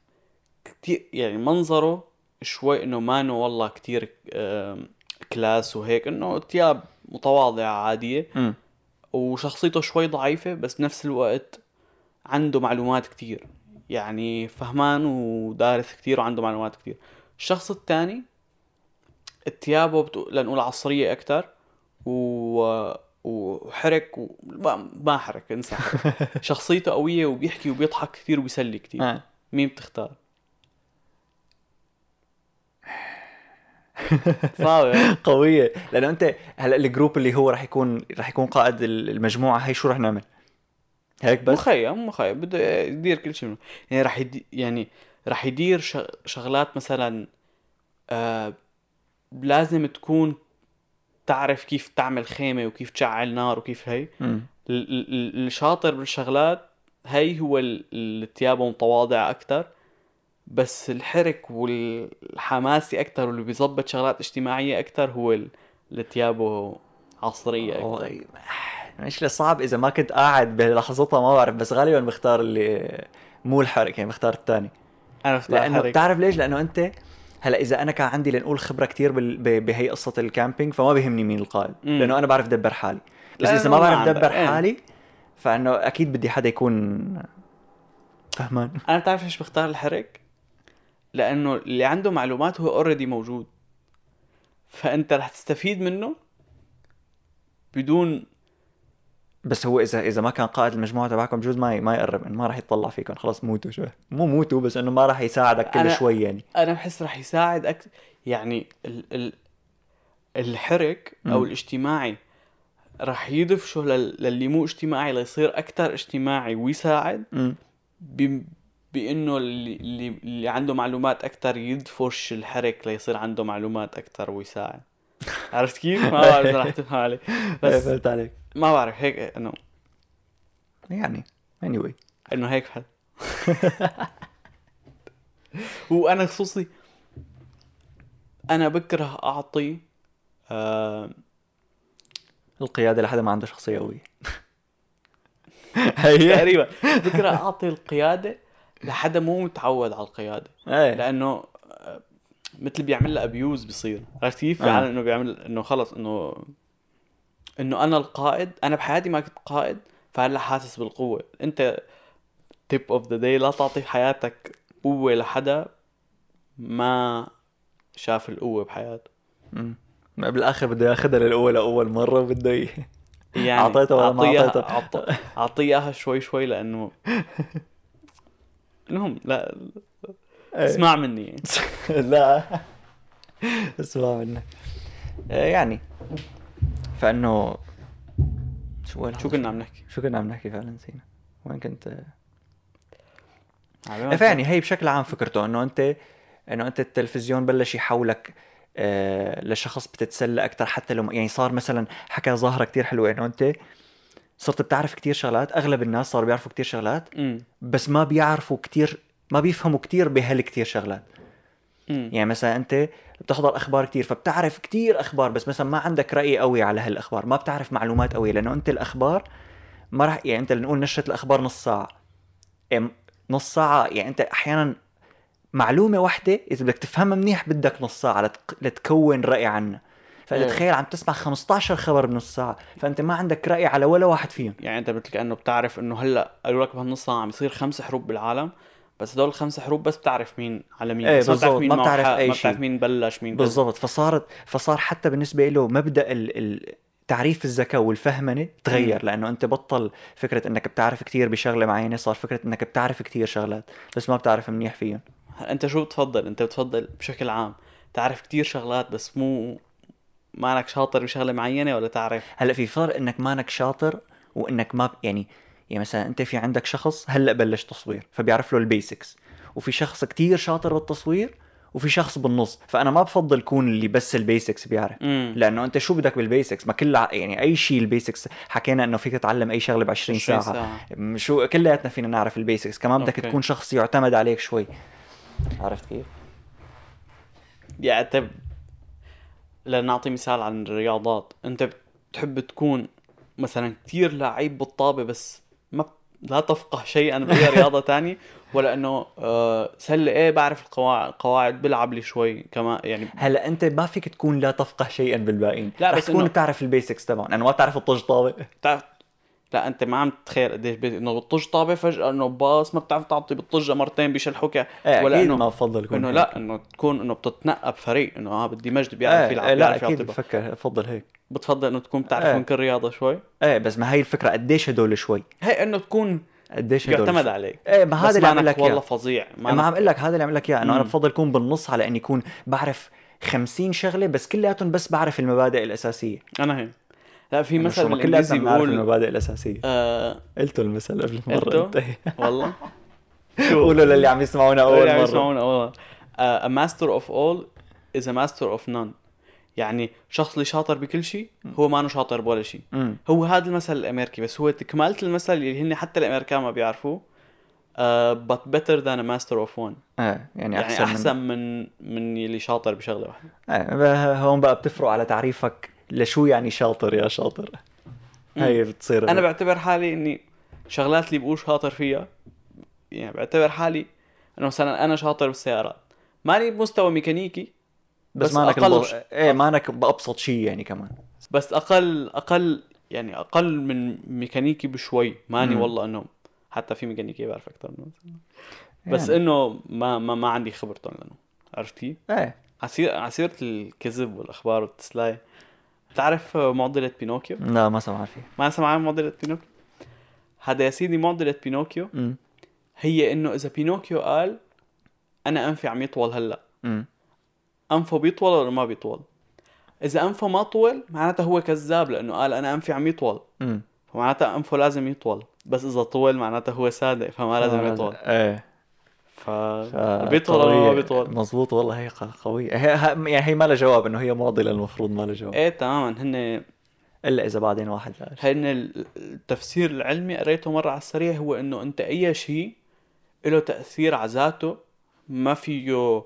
كتير يعني منظره شوي إنه مانو والله كتير class وهيك إنه ثياب متواضعة عادية. مم. وشخصيته شوي ضعيفة بس بنفس الوقت عنده معلومات كتير. يعني فهمان ودارس كتير وعنده معلومات كتير. الشخص الثاني ثيابه بتق... لنقول عصرية أكتر و... وحرك و... ما- حرك انسى حرك. شخصيته قوية وبيحكي وبيضحك كتير وبيسلي كتير آه مين بتختار؟ صعبة قوية لأنه أنت هلأ الجروب اللي هو رح يكون رح يكون قائد المجموعة هي شو رح نعمل؟ هيك بس؟ مخيم مخيم بده يدير كل شيء يعني راح يدي يعني راح يدير شغ- شغلات مثلا آه لازم تكون تعرف كيف تعمل خيمة وكيف تشعل نار وكيف هي. الشاطر بالشغلات هي هو ال- اللي تيابه متواضع أكثر بس الحرك والحماسي أكثر واللي بيظبط شغلات اجتماعية أكثر هو ال- اللي تيابه عصرية أكثر والله مش صعب. إذا ما كنت قاعد بلحظتها ما بعرف بس غالبا بختار اللي مو الحركه يعني بختار الثاني. أنا بختار لأنه بتعرف ليش؟ لأنه أنت هلا إذا أنا كان عندي لنقول خبرة كتير بال... ب... بهي قصة الكامبينج فما بيهمني مين القائد. لأنه أنا بعرف دبر حالي بس إذا ما بعرف. دبر إيه. حالي فإنه أكيد بدي حدا يكون فهمان أنا بتعرف ليش بختار الحرك لأنه اللي عنده معلومات هو اوريدي موجود فأنت رح تستفيد منه بدون بس هو اذا إذا ما كان قائد المجموعة تبعكم بجوز ما ما يقرب ما راح يطلع فيكم. خلص موتوا شو. مو موتوا بس إنه ما راح يساعدك كل أنا- شوي يعني. أنا بحس رح يساعد أكثر يعني ال... ال... الحرك أو مم. الاجتماعي رح يدفشه لل... للي مو اجتماعي ليصير أكثر اجتماعي ويساعد ب... بإنه اللي اللي اللي عنده معلومات أكثر يدفش الحرك ليصير عنده معلومات أكثر ويساعد. عرفت كيف؟ ما بعرف إذا رح تفهم علي. بس بس فهمت عليك. ما بعرف هيك إنه. يعني anyway. إنه هيك فهد وأنا خصوصي أنا بكره أعطي آه القيادة لحدا ما عنده شخصية قوية. هي. تقريبا. بكره أعطي القيادة لحدا مو متعود على القيادة. إيه. لأنه آه، مثل بيعمل لها ابيوز بصير. عرفت كيف؟ آه. يعني إنه بيعمل إنه خلص إنه إنه أنا القائد أنا بحياتي ما كنت قائد فهلأ حاسس بالقوة أنت tip of the day لا تعطي حياتك قوة لحدا ما شاف القوة بحياته مم. بالآخر بده ياخذها للاول لأول مرة وبده ي... يعني أعطيته ولا ما أعطيته؟ أعط- اعطيه اياها شوي شوي لأنه المهم لا إيه. اسمع مني يعني. لا اسمع آه، يعني فأنه شو شو كنا عم نحكي؟ شو كنا عم نحكي فعلا؟ نسينا. وين كنت؟ إيه، فيعني هي بشكل عام فكرته إنه انت إنه أنت التلفزيون بلش يحولك آه لشخص بتتسلى أكثر حتى لو يعني صار مثلا حكى ظاهرة كتير حلوة إنه أنت صرت بتعرف كتير شغلات أغلب الناس صاروا بيعرفوا كتير شغلات امم بس ما بيعرفوا كتير ما بيفهموا كتير بهالكتير شغلات. يعني مثلا أنت بتحضر أخبار كتير فبتعرف كتير أخبار بس مثلا ما عندك رأي قوي على هالأخبار ما بتعرف معلومات قوية لأنه أنت الأخبار ما راح يعني أنت نقول نشرة الأخبار نص ساعة. نص ساعة يعني أنت أحيانا معلومة واحدة إذا بدك تفهمها منيح بدك نص ساعة لتق... لتكون رأي عنها. فانت. تخيل عم تسمع 15 خبر بنص ساعة فأنت ما عندك رأي على ولا واحد فيهم. يعني أنت مثل كانه بتعرف إنه هلأ قالوا لك بهالنص ساعة عم يصير خمس حروب بالعالم بس هدول الخمس حروب بس بتعرف مين على مين. إيه بس ما بتعرف بالضبط، مين ما بتعرف شيء. مين بلش مين. بالضبط. فصارت فصار حتى بالنسبة له مبدأ ال... ال... تعريف الذكاء والفهمنه تغير. لأنه أنت بطل فكرة إنك بتعرف كتير بشغلة معينة صار فكرة إنك بتعرف كتير شغلات بس ما بتعرف منيح فيهم. أنت شو بتفضل؟ أنت بتفضل بشكل عام تعرف كتير شغلات بس مو مانك شاطر بشغلة معينة ولا تعرف؟ هلأ في فرق إنك مانك شاطر وإنك ما يعني يعني مثلا أنت في عندك شخص هلأ بلش تصوير فبيعرف له ال basics وفي شخص كتير شاطر بالتصوير وفي شخص بالنص. فأنا ما بفضل كون اللي بس ال basics بيعرف. امم لأنه أنت شو بدك بال basics ما كل ع- يعني أي شيء ال basics حكينا إنه فيك تتعلم أي شغلة ب 20 ساعة, ساعة. شو كلياتنا فينا نعرف ال basics كمان بدك أوكي. تكون شخص يعتمد عليك شوي. عرفت كيف؟ يعني أنت لنعطي مثال عن الرياضات. أنت بتحب تكون مثلا كتير لعيب بالطابة بس ما لا تفقه شيئا باي رياضة تانية ولا إنه آه سلة إيه بعرف القواعد قواعد بلعب لي شوي كمان يعني هلا أنت ما فيك تكون لا تفقه شيئا بالباقيين. لا، بس تكون بتعرف ال basics تبعهم لأنه ما بتعرف الطج طابق. بتعرف لا انت ما عم تتخيل قديش بي... إنه بالطجة طابة فجأة إنه باص ما بتعرف تعطي بالطجة مرتين بيشلحوك إيه ولا انه ما بفضل يكون إنه. لا إنه تكون إنه بتتنقى بفريق إنه آه بدي مجد بيعرف إيه يلعب إيه لا بيعرف أكيد. بفكر بفضل هيك بتفضل إنه تكون بتعرف إيه. من كل رياضة شوي إيه بس ما هي الفكرة قديش هدول شوي هي إنه تكون قديش هدول يعتمد. عليك إيه ما هذا اللي عم لك والله فظيع ما عم أقول لك هذا اللي عم لك إياه إنه أنا. بفضل اكون بالنص على إني اكون بعرف 50 شغلة بس كلياتهم بس بعرف المبادئ الأساسية أنا هيك لا في مثل بالانجليزي بيقول المبادئ الأساسية. آه قلتوا المثل قبل قلته؟ مره انت والله. قولوا للي عم يسمعونا اللي اول عم مرة. يسمعونا أول آه, a master of all is a master of none. يعني شخص اللي شاطر بكل شيء هو ما شاطر بولا شيء. هو هذا المثل الأمريكي بس هو كمالة المثل اللي هن حتى الأمريكان ما بيعرفوه uh, but better than a master of one. إيه يعني يعني أحسن, من من من اللي شاطر بشغلة واحدة. إيه هون بقى بتفرق على تعريفك لشو يعني شاطر يا شاطر؟ هي بتصير أنا بعتبر حالي إني شغلات اللي بقول شاطر فيها يعني بعتبر حالي إنه مثلا أنا شاطر بالسيارات. ماني بمستوى ميكانيكي بس, بس مانك أقل الب... ش- إيه مانك بأبسط شيء يعني كمان. بس أقل أقل يعني أقل من ميكانيكي بشوي. ماني مم. والله إنه حتى في ميكانيكي بعرف أكثر منه بس يعني. إنه ما ما ما عندي خبرتهم لأنه عرفت كيف؟ إيه. عسير عسيرة الكذب والأخبار والتسلاي بتعرف معضلة بينوكيو؟ لا ما سمعت فيه ما سمع عن معضلة بينوكيو؟ هذا يا سيدي معضلة بينوكيو. امم هي انه إذا بينوكيو قال أنا أنفي عم يطول هلأ. امم أنفه بيطول ولا ما بيطول؟ إذا أنفه ما طول معناته هو كذاب لأنه قال أنا أنفي عم يطول. امم فمعناتها أنفه لازم يطول. بس إذا طول معناته هو صادق فما لازم. يطول. إيه. ف بيطول ولا ما بيطول؟ مزبوط والله هي قوية. هي يعني هي ما لها جواب إنه هي معضلة المفروض ما لها جواب. إيه تماما. هن إلا إذا بعدين واحد هن التفسير العلمي قريته مرة على السريع هو إنه أنت أي شيء له تأثير على ذاته ما فيه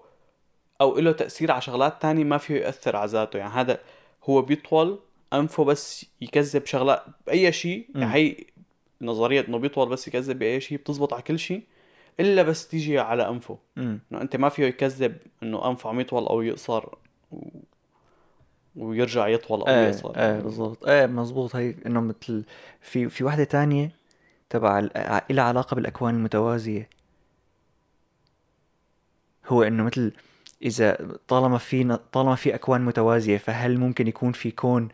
أو له تأثير على شغلات تانية ما فيه يأثر على ذاته. يعني هذا هو بيطول أنفه بس يكذب شغلات باي شيء. يعني هي نظرية إنه بيطول بس يكذب بأي شيء بتزبط على كل شيء. إلا بس تيجي على أنفه. إنه أنت ما فيه يكذب إنه أنفه عم يطول أو يقصر و... ويرجع يطول أو إيه يقصر. إيه بالضبط. إيه مزبوط هي إنه مثل في في وحدة تانية تبع ال- ع- إلها علاقة بالأكوان المتوازية. هو إنه مثل إذا طالما في طالما في أكوان متوازية فهل ممكن يكون في كون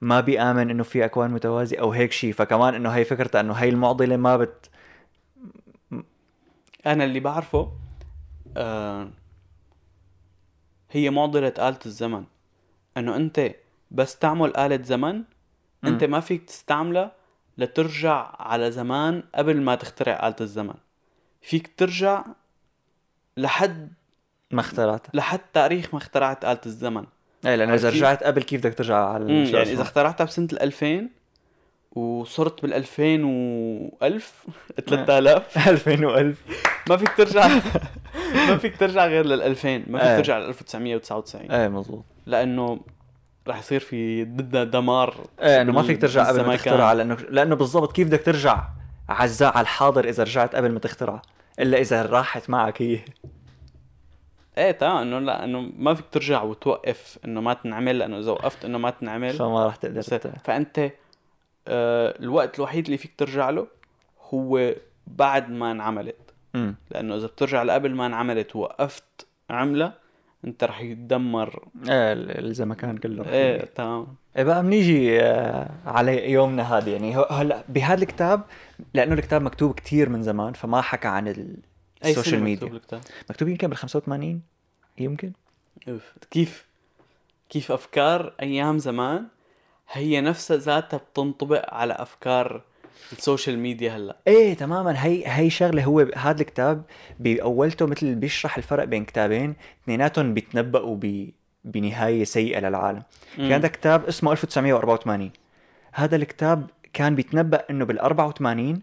ما بيآمن إنه في أكوان متوازية أو هيك شيء فكمان إنه هي فكرة إنه هي المعضلة ما بت أنا اللي بعرفه آه هي معضلة آلة الزمن. إنه أنت بس تعمل آلة زمن أنت ما فيك تستعملها لترجع على زمان قبل ما تخترع آلة الزمن. فيك ترجع لحد ما اخترعتها. لحد تاريخ ما اخترعت آلة الزمن. إذا عرفت كيف؟ رجعت قبل كيف بدك ترجع على يعني؟ إذا اخترعتها بسنة ال 2000 وصرت بال 2000 و 1000 3000 2000 و1000 ما فيك ترجع. ما فيك ترجع غير لل 2000 ما فيك إيه. ترجع ل 1999 إيه مزبوط لأنه رح يصير في ضدها دمار إيه إنه ما فيك ترجع قبل ما. تخترع لأنه لأنه بالضبط كيف بدك ترجع الزا- على الحاضر إذا رجعت قبل ما تخترع إلا إذا راحت معك هي. إيه تمام إنه لا إنه ما فيك ترجع وتوقف إنه ما تنعمل. لأنه إذا وقفت إنه ما تنعمل. فما راح تقدر فأنت آه الوقت الوحيد اللي فيك ترجع له هو بعد ما انعملت. أمم. لأنه إذا بترجع لقبل ما انعملت ووقفت عملة أنت رح يتدمر. إيه ال- الزمكان كله إيه. تمام. إيه بقى بنيجي آه، على يومنا هذا. يعني هلا بهذا الكتاب لأنه الكتاب مكتوب كتير من زمان فما حكى عن ال social media. مكتوب الكتاب مكتوب يمكن بال 85 يمكن. أوف. كيف كيف أفكار أيام زمان هي نفسها ذاتها بتنطبق على أفكار ال social media هلأ. إيه تماما. هي هي شغلة هو هذا الكتاب بأولته مثل بيشرح الفرق بين كتابين اثنيناتهم بيتنبؤوا ب بنهاية سيئة للعالم. في عندك كتاب اسمه 1984 هذا الكتاب كان بيتنبأ إنه بال 84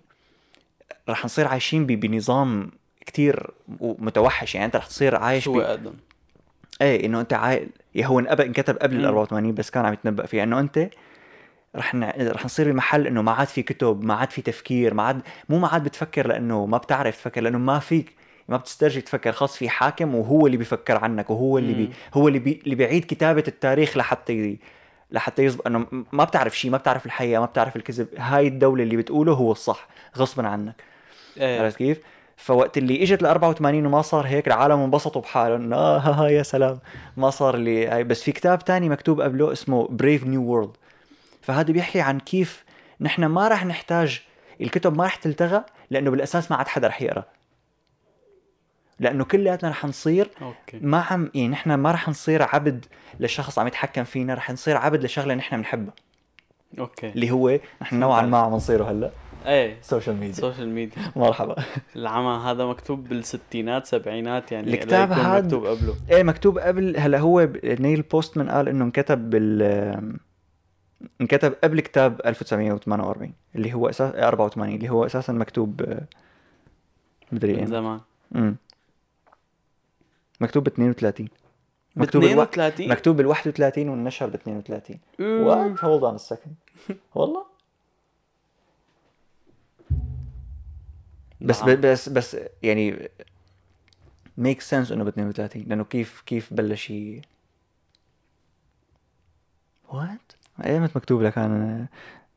رح نصير عايشين بنظام كتير متوحش. يعني أنت رح تصير عايش شو ب... اقدم إيه إنه أنت عاي... هو انقب- انكتب قبل ال مم. 84 بس كان عم يتنبأ فيه إنه أنت رح ن... رح نصير بمحل إنه ما عاد في كتب ما عاد في تفكير ما عاد مو ما عاد بتفكر لأنه ما بتعرف تفكر لأنه ما فيك ما بتسترجي تفكر. خاص في حاكم وهو اللي بيفكر عنك وهو اللي بي... هو اللي بي... اللي بيعيد كتابة التاريخ لحتى ي... لحتى يزبط إنه ما بتعرف شيء ما بتعرف الحقيقة ما بتعرف الكذب. هاي الدولة اللي بتقوله هو الصح غصبا عنك. إيه. عرفت كيف؟ فوقت اللي إجت ل 84 وما صار هيك العالم انبسطوا بحالهم آه ها ها يا سلام. ما صار اللي هاي بس في كتاب تاني مكتوب قبله اسمه Brave New World فهذا بيحكي عن كيف نحن ما راح نحتاج الكتب ما راح تلتغى لأنه بالأساس ما عاد حدا رح يقرأ. لأنه كلياتنا رح نصير أوكي. ما عم يعني نحن ما رح نصير عبد لشخص عم يتحكم فينا رح نصير عبد لشغلة نحن بنحبها. Okay. اللي هو نحن نوعا ما عم نصيره هلأ. إيه. social media social media مرحبا. العمى هذا مكتوب بالستينات سبعينات يعني الكتاب هاد- مكتوب قبله. إيه مكتوب قبل هلا هو ب- نيل بوستمان قال إنه انكتب بال انكتب قبل كتاب 1948 اللي هو أساس 84 اللي هو أساسا مكتوب مدري من إيه. زمان. امم مكتوب ب 32 ب مكتوب بالوا... 32 مكتوب بال 31 والنشر ب 32 أوه. وات هولد اون سكند والله؟ بس نعم. بس بس يعني ميك سنس إنه ب 32 لأنه كيف كيف بلش ي وات ايمت مكتوب لك أنا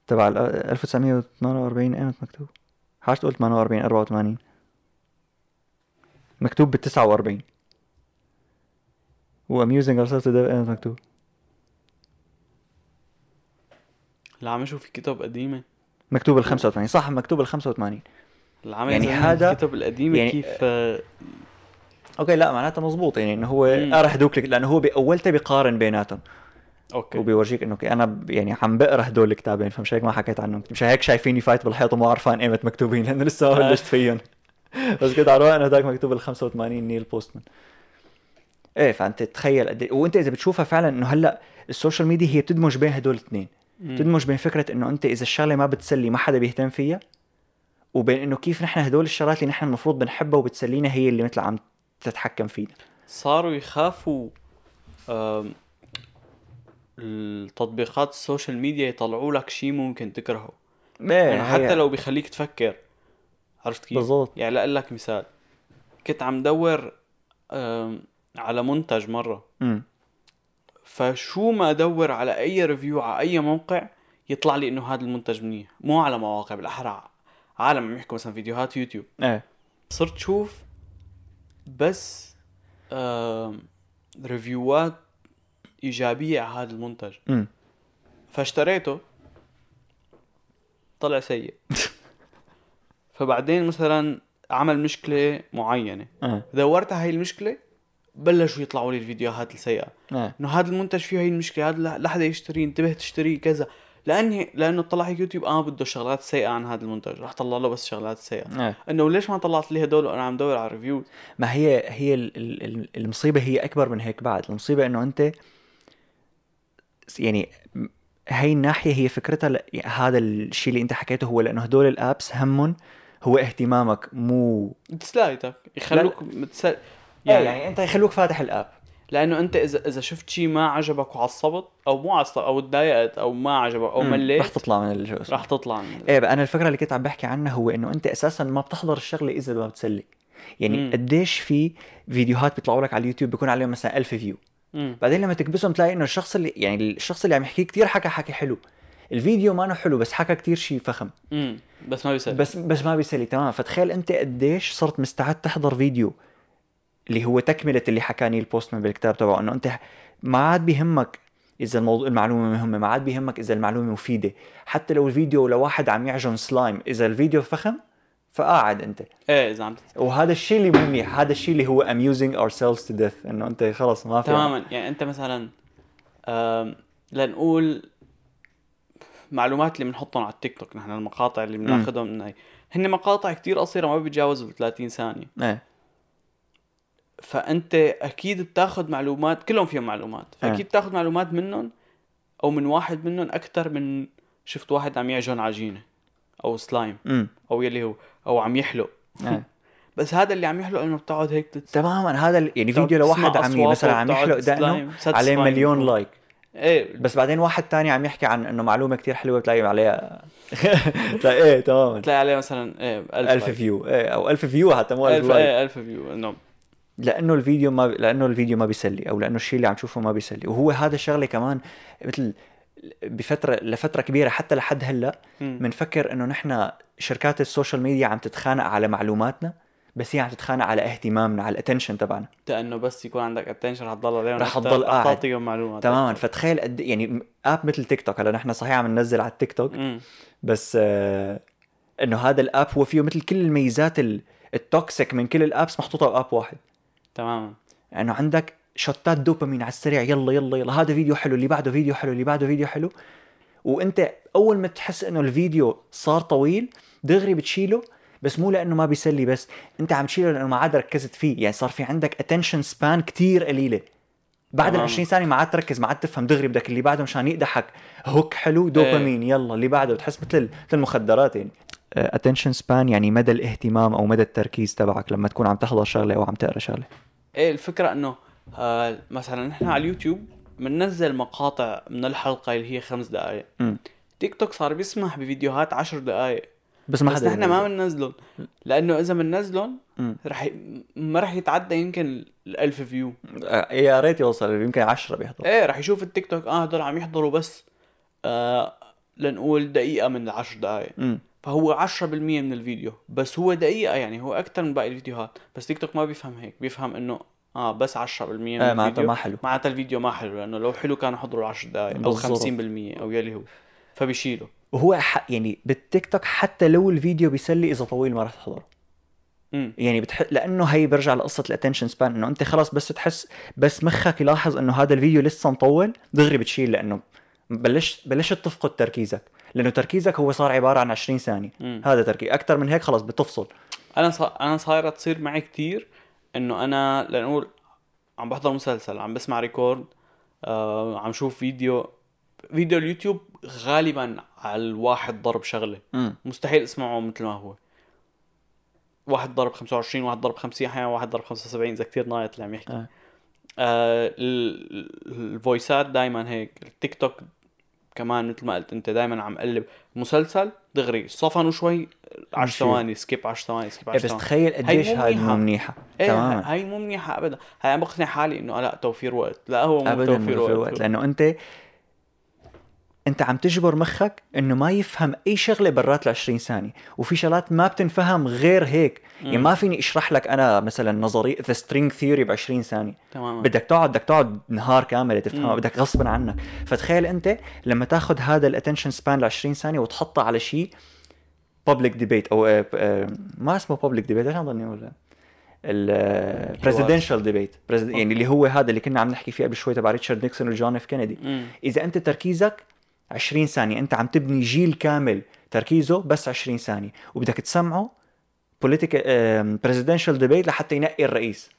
تبع ال 1948 ايمت مكتوب. حاجة تقول 48 84 مكتوب بال 49 و ourselves to death ايمت مكتوب. العمى شو في كتب قديمة. مكتوب ال 85 صح مكتوب ال 85 العمى يعني هذا- الكتب القديمة يعني- كيف آه، okay لا معناتها مزبوط يعني إنه هو هدوك لك- لأنه هو باولته بيقارن بيناتهم. okay. وبيورجيك إنه أنا يعني عم بقرأ هدول الكتابين فمش هيك ما حكيت عنهم. مش هيك شايفيني فايت بالحيط ومو عرفان ايمت مكتوبين لأنه لسه ما آه. بلشت فيهم. بس كنت على رواق انه هداك مكتوب ال 85 نيل بوستمان. إيه فأنت تخيل قد إيه- وأنت إذا بتشوفها فعلا إنه هلأ ال social media هي بتدمج بين هدول الاثنين. بتدمج بين فكرة إنه أنت إذا الشغلة ما بتسلي ما حدا بيهتم فيها وبين إنه كيف نحن هدول الشغلات اللي نحن المفروض بنحبها وبتسلينا هي اللي مثل عم تتحكم فينا. صاروا يخافوا التطبيقات ال social media يطلعوا لك شيء ممكن تكرهه. إيه يعني حتى لو بيخليك تفكر عرفت كيف؟ بالضبط. يعني لأقول لك مثال. كنت عم دور على منتج مرة. امم فشو ما ادور على أي review على أي موقع يطلع لي إنه هذا المنتج منيح. مو على مواقع بالاحرى عالم عم يحكوا مثلا فيديوهات يوتيوب. إيه. صرت شوف بس review ات إيجابية على هذا المنتج. امم فاشتريته طلع سيء. فبعدين مثلا عمل مشكلة معينة. إيه. دورت على هاي المشكلة بلشوا يطلعوا لي الفيديوهات السيئة. إيه. إنه هذا المنتج فيه هي المشكلة هذا لا حدا يشتريه انتبه تشتريه كذا. لاني لأنه طلع على يوتيوب آه بده شغلات سيئة عن هذا المنتج راح طلع له بس شغلات سيئة. إيه. إنه ليش ما طلعت لي هدول وأنا عم دور على review ما هي هي ال- ال- ال- المصيبة هي أكبر من هيك بعد. المصيبة إنه أنت يعني هاي الناحية هي فكرتها ل- يعني هذا الشيء اللي أنت حكيته هو لأنه هدول الأبس همهم هو اهتمامك مو تسلايتك يخلوك متسل... يعني, يعني, يعني أنت يخلوك فاتح الأب. لأنه أنت اذا إذا شفت شيء ما عجبك وعصبت أو مو عصبت أو تضايقت أو ما عجبك أو. مليت رح تطلع من الجو راح تطلع من إيه بقى أنا الفكرة اللي كنت عم بحكي عنها هو إنه أنت أساسا ما بتحضر الشغلة إذا ما بتسلي يعني مم. قديش في فيديوهات بيطلعوا لك على اليوتيوب بيكون عليهم مثلا 1000 فيو مم. بعدين لما تكبسهم تلاقي إنه الشخص اللي يعني الشخص اللي عم يحكي كتير حكى حكي حلو الفيديو ما حلو بس حكى كتير شيء فخم مم. بس ما بيسلي بس بس ما بيسلي تمام فتخيل أنت قديش صرت مستعد تحضر فيديو اللي هو تكملة اللي حكى نيل بوستمان بالكتاب تبعه إنه أنت ما عاد بيهمك إذا الموضوع المعلومة مهمة ما عاد بيهمك إذا المعلومة مفيدة. حتى لو الفيديو لواحد عم يعجن سلايم إذا الفيديو فخم فقاعد أنت. إيه إذا عم وهذا الشيء اللي منيح هذا الشيء اللي هو amusing ourselves to death إنه أنت خلص ما في تماما. يعني أنت مثلا لنقول معلومات اللي بنحطهم على التيك توك نحن المقاطع اللي بناخذهم من هي هن مقاطع كتير قصيرة ما بيتجاوزوا 30 ثانية. إيه. فأنت أكيد بتاخذ معلومات كلهم فيهم معلومات فأكيد بتاخذ معلومات منهم أو من واحد منهم أكثر من شفت واحد عم يعجن عجينة أو سلايم امم أو يلي هو أو عم يحلق. إيه. بس هذا اللي عم يحلق إنه بتقعد هيك تتس... تماما هذا يعني فيديو لواحد عم مثلا عم يحلق دقنه عليه مليون. like إيه. بس بعدين واحد تاني عم يحكي عن إنه معلومة كتير حلوة بتلاقي عليها تلاقي إيه تماما. بتلاقي عليه مثلا إيه 1000 1000 like. view إيه أو 1000 view حتى مو 1000 1000 like إيه 1000 view إنه لأنه الفيديو ما لأنه الفيديو ما بيسلي أو لأنه الشيء اللي عم تشوفه ما بيسلي وهو هذا الشغلة كمان مثل بفترة لفترة كبيرة حتى لحد هلأ. بنفكر إنه نحن شركات ال social media عم تتخانق على معلوماتنا بس هي عم تتخانق على اهتمامنا على ال attention تبعنا لأنه بس يكون عندك attention رح تضل عليهم رح تضل قاعد. تعطيهم معلومات تماما. فتخيل قد يعني app مثل تيك توك هلأ نحن صحيح عم ننزل على التيك توك مم. بس آه إنه هذا ال app هو فيه مثل كل الميزات ال- ال toxic من كل ال apps محطوطة ب app واحد تماما. انه عندك shot ات دوبامين على السريع يلا يلا يلا. هذا فيديو حلو اللي بعده فيديو حلو اللي بعده فيديو حلو. وانت اول ما تحس انه الفيديو صار طويل دغري بتشيله بس مو لأنه ما بيسلي بس انت عم تشيله لأنه ما عاد ركزت فيه. يعني صار في عندك attention span كتير قليلة. بعد ال تمام. 20 ثانية ما عاد تركز ما عاد تفهم دغري بدك اللي بعده مشان يقدحك هوك حلو دوبامين يلا اللي بعده. بتحس مثل مثل المخدرات يعني. attention span يعني مدى الاهتمام أو مدى التركيز تبعك لما تكون عم تحضر شغلة أو عم تقرأ شغلة؟ إيه الفكرة إنه آه مثلا نحن على اليوتيوب بننزل مقاطع من الحلقة اللي هي خمس دقائق تيك توك صار بيسمح بفيديوهات عشر دقائق بس ما بس نحن ما بننزلهم لأنه إذا بننزلهم. رح ي... ما رح يتعدى يمكن الألف view آه، يا ريت يوصل يمكن 10 بيحضر إيه رح يشوف التيك توك آه هدول عم يحضروا بس آه لنقول دقيقة من العشر دقائق فهو 10% من الفيديو. بس هو دقيقة يعني هو أكثر من باقي الفيديوهات. بس تيك توك ما بيفهم هيك. بيفهم إنه آه بس 10% من آه، معناته الفيديو. ما حلو. معناتها الفيديو ما حلو لأنه لو حلو كانوا حضروا العشر دقائق أو بالضبط. 50% أو يلي هو. فبيشيله وهو ح... يعني بالتيك توك حتى لو الفيديو بيسلي إذا طويل ما رح تحضره. يعني بتح... لأنه هي برجع لقصة ال attention span إنه أنت خلاص بس تحس بس مخك يلاحظ إنه هذا الفيديو لسه مطول. دغري بتشيل لأنه بلشت بلشت تفقد تركيزك. لأنه تركيزك هو صار عبارة عن 20 ثانية. مم. هذا تركيز. أكثر من هيك خلاص بتفصل. أنا صا... أنا صايرة تصير معي كتير إنه أنا لنقول عم بحضر مسلسل عم بسمع record آه عم شوف فيديو فيديو اليوتيوب غالبا على الواحد ضرب شغلة. امم مستحيل أسمعه مثل ما هو. واحد ضرب 25 واحد ضرب 50 أحيانا واحد ضرب 75 إذا كثير نايط اللي عم يحكي. آه. آه ال- ال- الفويسات دائما هيك التيك توك كمان مثل ما قلت انت دائما عم قلب مسلسل دغري صفنوا شوي 10 مشي. ثواني skip 10 ثواني skip 10 إيه بس ثواني. تخيل قديش هاي. مو منيحة. إيه تماما. هاي مو منيحة ابدا. هاي عم بقنع حالي إنه لا توفير وقت. لا هو مو توفير في وقت, الوقت لأنه أنت أنت عم تجبر مخك إنه ما يفهم أي شغلة برات ال 20 ثانية وفي شغلات ما بتنفهم غير هيك. يعني مم. ما فيني أشرح لك أنا مثلا نظرية the string theory ب 20 ثانية. تماما. بدك تقعد بدك تقعد نهار كامل تفهمها. بدك غصبا عنك. فتخيل أنت لما تاخذ هذا ال attention span ل 20 ثانية وتحطه على شيء public debate أو آه، آه، ما اسمه public debate إيش عم ضلني أقول ال presidential debate يعني اللي هو هذا اللي كنا عم نحكي فيه قبل شوي تبع ريتشارد نيكسون وجون اف كينيدي. إذا أنت تركيزك 20 ثانية. أنت عم تبني جيل كامل تركيزه بس 20 ثانية. وبدك تسمعه political presidential debate لحتى ينقي الرئيس.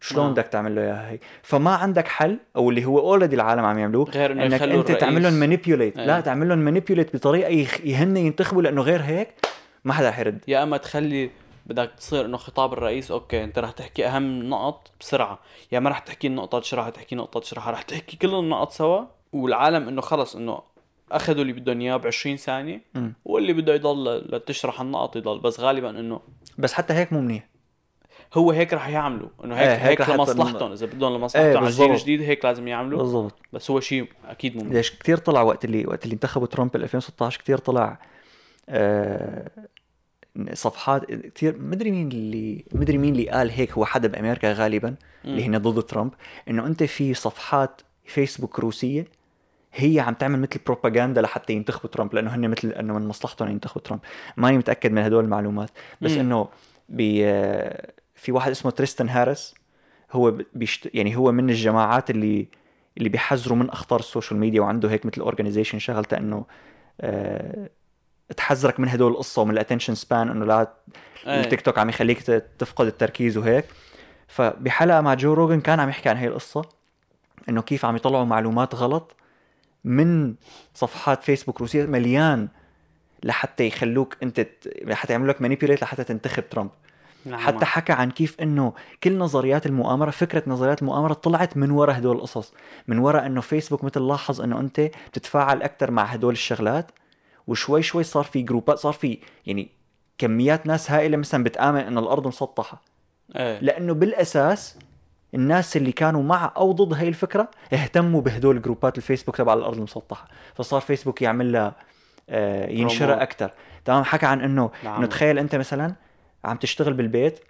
شلون نعم. بدك تعمل له إياها هي فما عندك حل أو اللي هو already العالم عم يعملوه غير إنه إنك أنت تعمل لهم manipulate. لا تعمل لهم manipulate بطريقة يهن ينتخبوا لأنه غير هيك ما حدا حيرد يا أما تخلي بدك تصير إنه خطاب الرئيس أوكي أنت رح تحكي أهم نقط بسرعة. يا ما رح تحكي النقطة شرحها تحكي نقطة شرحها رح تحكي كل النقط سوا. والعالم إنه خلص إنه أخذوا اللي بدهم إياه ب 20 ثانية مم. واللي بده يضل لتشرح النقط يضل بس غالبا إنه بس حتى هيك مو منيح. هو هيك رح يعملوا إنه هيك إيه، هيك, هيك لمصلحتهم. إذا بدهم إيه، لمصلحتهم على الجيل. الجديد هيك لازم يعملوا. بالضبط. بس هو شيء أكيد ممكن ليش كثير طلع وقت اللي وقت اللي انتخبوا ترامب بال 2016 كثير طلع آه صفحات كثير مدري مين اللي مدري مين اللي قال هيك هو حدا بأمريكا غالبا اللي هن ضد ترامب إنه أنت في صفحات فيسبوك روسية هي عم تعمل مثل بروباغندا لحتى ينتخبوا ترامب لأنه هن مثل إنه من مصلحتهم ينتخبوا ترامب ماني متأكد من هدول المعلومات بس. إنه في واحد اسمه تريستن هاريس هو بيشت... يعني هو من الجماعات اللي اللي بيحذروا من أخطار ال social media وعنده هيك مثل organization شغلته إنه آه، تحذرك من هدول القصة ومن ال attention span إنه لا. التيك توك عم يخليك تفقد التركيز وهيك فبحلقة مع جو روجن كان عم يحكي عن هي القصة إنه كيف عم يطلعوا معلومات غلط من صفحات فيسبوك روسيه مليان لحتى يخلوك أنت لحتى يعملوا لك manipulate لحتى تنتخب ترامب. نعم. حتى حكى عن كيف إنه كل نظريات المؤامرة فكرة نظريات المؤامرة طلعت من وراء هدول القصص من وراء إنه فيسبوك مثل لاحظ إنه أنت بتتفاعل أكثر مع هدول الشغلات وشوي شوي صار في جروبات صار في يعني كميات ناس هائلة مثلا بتآمن إنه الأرض مسطحة. إيه. لأنه بالأساس الناس اللي كانوا مع أو ضد هاي الفكرة اهتموا بهدول جروبات الفيسبوك تبع الأرض المسطحة. فصار فيسبوك يعمل لها آه، ينشرها. أكثر تمام؟ حكى عن إنه نعم. إنه تخيل أنت مثلا عم تشتغل بالبيت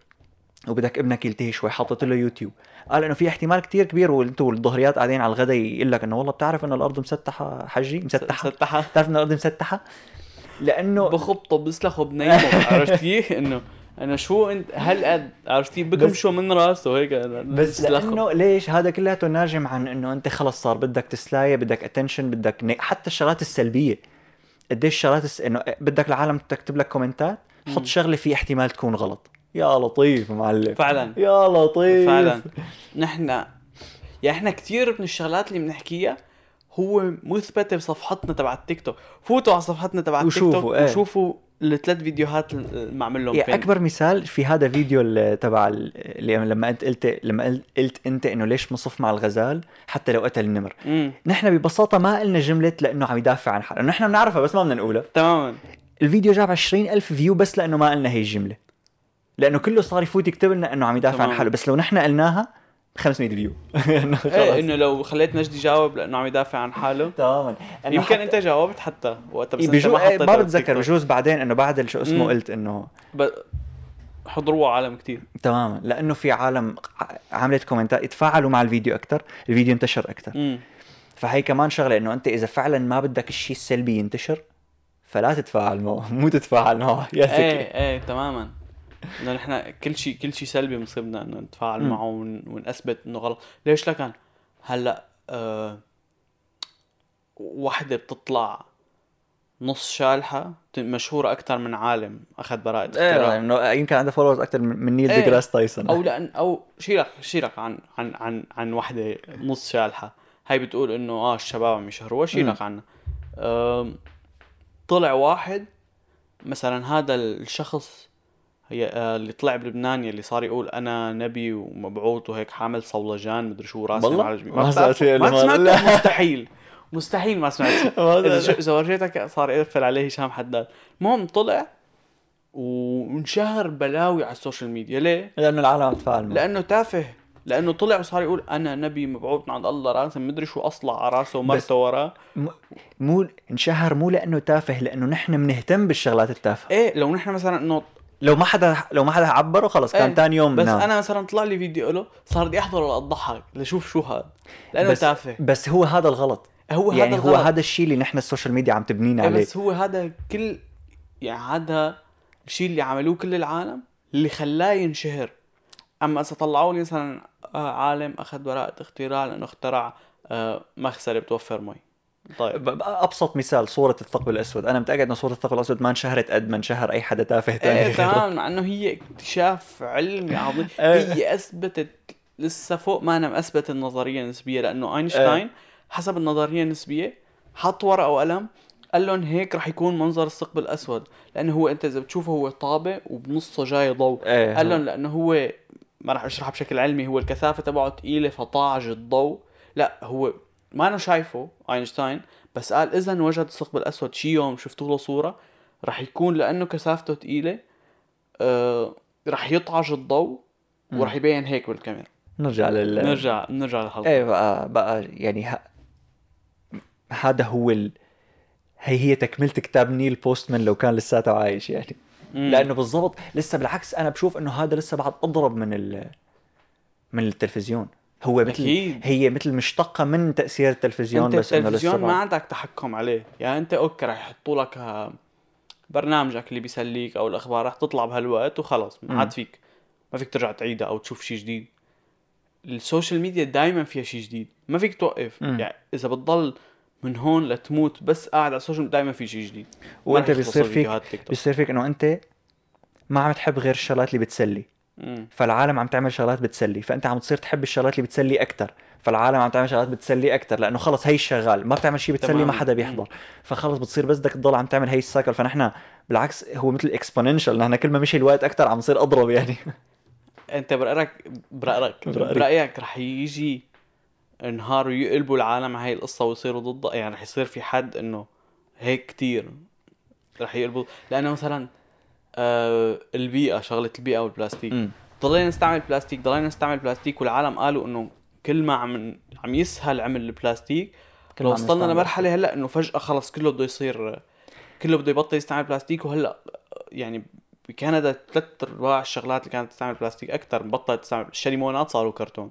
وبدك ابنك يلتهي شوي حاطط له يوتيوب. قال إنه في احتمال كتير كبير وانتوا الظهريات قاعدين على الغداء يقول لك إنه والله بتعرف إنه الأرض مسطحة حجي مسطحة؟ مسطحة. بتعرف إنه الأرض مسطحة؟ لأنه بخبطوا بيسلخوا بنيموا عرفت كيف؟ إنه أنا شو انت هالقد عرفتي بكم بس- شو من راسه هيك بس. لأنه ليش؟ هذا كلياته ناجم عن إنه أنت خلص صار بدك تسلاية بدك attention بدك ن... حتى الشغلات السلبية. قديش الشغلات الس... إنه بدك العالم تكتب لك كومنتات حط. شغلة في احتمال تكون غلط. يا لطيف معلم. فعلا. يا لطيف. فعلا. نحن يعني إحنا كثير من الشغلات اللي بنحكيها هو مثبتة بصفحتنا تبع التيك توك. فوتوا على صفحتنا تبع التيك توك وشوفوا، إيه. وشوفوا الثلاث فيديوهات اللي معمل لهم يعني. أكبر مثال في هذا فيديو تبع لما انت قلت لما قل- قلت أنت إنه ليش مصف مع الغزال حتى لو قتل النمر. نحن ببساطة ما قلنا جملة لأنه عم يدافع عن حاله. نحن بنعرفها بس ما بدنا نقولها. تماما. الفيديو جاب 20 ألف view بس لأنه ما قلنا هي الجملة. لأنه كله صار يفوت يكتب لنا إنه عم يدافع عن تمام. حاله. بس لو نحن قلناها 500 view. إيه. إنه لو خليت نجدي يجاوب لأنه عم يدافع عن حاله. تماما. يمكن حتى- أنت جاوبت حتى وقتها بس أنت بجو... ما إيه، ما بتذكر. بجوز بعدين إنه بعد شو اسمه مم. قلت انه ب... حضروها عالم كتير. تماما. لأنه في عالم عملت كومنتات يتفاعلوا مع الفيديو أكثر الفيديو انتشر أكثر فهي كمان شغلة إنه أنت إذا فعلا ما بدك الشيء السلبي ينتشر فلا تتفاعل معه. مو تتفاعل معه. يا إيه إيه تماما. إنه نحن كل شيء كل شيء سلبي بنصيبنا إنه نتفاعل. معه ون... ونثبت إنه غلط. ليش لكن هلأ آه... وحده بتطلع نص شالحة مشهورة أكثر من عالم أخذ براءة إيه اختراع. إنه يمكن عنده followers أكثر من نيل إيه. ديجراس تايسون أو لأن أو شيلك شيلك عن عن عن عن وحده نص شالحة. هاي بتقول إنه آه الشباب عم يشهروها شيلك عنها؟ طلع واحد مثلا هذا الشخص هي آه، اللي طلع بلبنان يلي صار يقول أنا نبي ومبعوث وهيك حامل صولجان مدري شو راسي والله؟ ما سمعت ما سمعت. مستحيل. مستحيل ما سمعت إذا إذا ورجيتك صار يقفل عليه هشام حداد. المهم طلع وانشهر بلاوي على ال social media. ليه؟ لأنه العالم معه لأنه تافه. لأنه طلع وصار يقول أنا نبي مبعوث من عند الله راسا مدري شو أصلع على راسه ومرته وراه. مو انشهر مو لأنه تافه لأنه نحن بنهتم بالشغلات التافهة. إيه لو نحن مثلا إنه لو ما حدا لو ما حدا عبره خلص كان إيه، ثاني يوم بس نام. أنا مثلا طلع لي فيديو له صار بدي أحضره لأضحك لشوف شو هذا لأنه بس تافه. بس هو هذا الغلط. هو يعني هذا هو الغلط. هذا الشيء اللي نحن ال social media عم تبنينا إيه عليه. بس هو هذا كل يعني هذا الشيء اللي عملوه كل العالم اللي خلاه ينشهر. أما إذا طلعوا لي مثلا آه عالم أخذ براءة اختراع لأنه اخترع آه مغسله بتوفر مي. طيب. أبسط مثال صورة الثقب الأسود. أنا متأكد انه صورة الثقب الأسود ما انشهرت قد ما انشهر أي حدا تافه ثاني إيه تمام مع إنه هي اكتشاف علمي عظيم. إيه. هي أثبتت لسه فوق ما أنا أثبت النظرية النسبية لأنه أينشتاين حسب النظرية النسبية حط ورقة وقلم قال لهم هيك رح يكون منظر الثقب الأسود. لأنه هو أنت إذا بتشوفه هو طابق وبنصه جاي ضوء. إيه. قال لهم لأنه هو ما راح اشرحها بشكل علمي هو الكثافة تبعه ثقيله فطاعج الضوء. لا هو ما أنا شايفه أينشتاين بس قال إذا وجد الثقب الأسود شي يوم شفتوا له صورة رح يكون لأنه كثافته ثقيله آه رح يطعج الضوء ورح يبين هيك بالكاميرا. نرجع لل نرجع نرجع للحلقة. إيه بقى بقى يعني ه... هذا هو ال... هي هي تكملة كتاب نيل بوستمان لو كان لساته عايش يعني. مم. لأنه بالضبط لسه بالعكس أنا بشوف إنه هذا لسه بعد أضرب من ال... من التلفزيون. هو مثل أكيد. هي مثل مشتقه من تأثير التلفزيون أنت بس إنه التلفزيون ما عندك تحكم عليه يعني أنت okay رح يحطوا لك ها- برنامجك اللي بيسليك أو الأخبار رح تطلع بهالوقت وخلص ما عاد. فيك ما فيك ترجع تعيدها أو تشوف شيء جديد ال social media دائما فيها شيء جديد ما فيك توقف مم. يعني إذا بتضل من هون لتموت بس قاعد على ال social دائما في شيء جديد وأنت بيصير فيك. بيصير فيك إنه أنت ما عم تحب غير الشغلات اللي بتسلي. فالعالم عم تعمل شغلات بتسلي فأنت عم تصير تحب الشغلات اللي بتسلي أكثر فالعالم عم تعمل شغلات بتسلي أكثر لأنه خلص هي الشغال ما بتعمل شيء بتسلي تمام. ما حدا بيحضر. فخلص بتصير بس بدك تضل عم تعمل هي ال cycle فنحن بالعكس هو مثل exponential نحن كل ما مشي الوقت أكثر عم نصير أضرب يعني. أنت برايك برايك برأيك. برأيك رح يجي نهار ويقلبوا العالم على هاي القصة ويصيروا ضدها يعني رح يصير في حد إنه هيك كتير رح يقلبوا. لأنه مثلا آه البيئة شغلة البيئة والبلاستيك. ضلينا نستعمل بلاستيك ضلينا نستعمل بلاستيك والعالم قالوا إنه كل ما عم عم يسهل عمل البلاستيك كل لو وصلنا لمرحلة هلأ إنه فجأة خلص كله بده يصير كله بده يبطل يستعمل بلاستيك وهلأ يعني بكندا ثلاث أرباع الشغلات اللي كانت تستعمل بلاستيك أكثر بطلت تستعمل الشاليمونات صاروا كرتون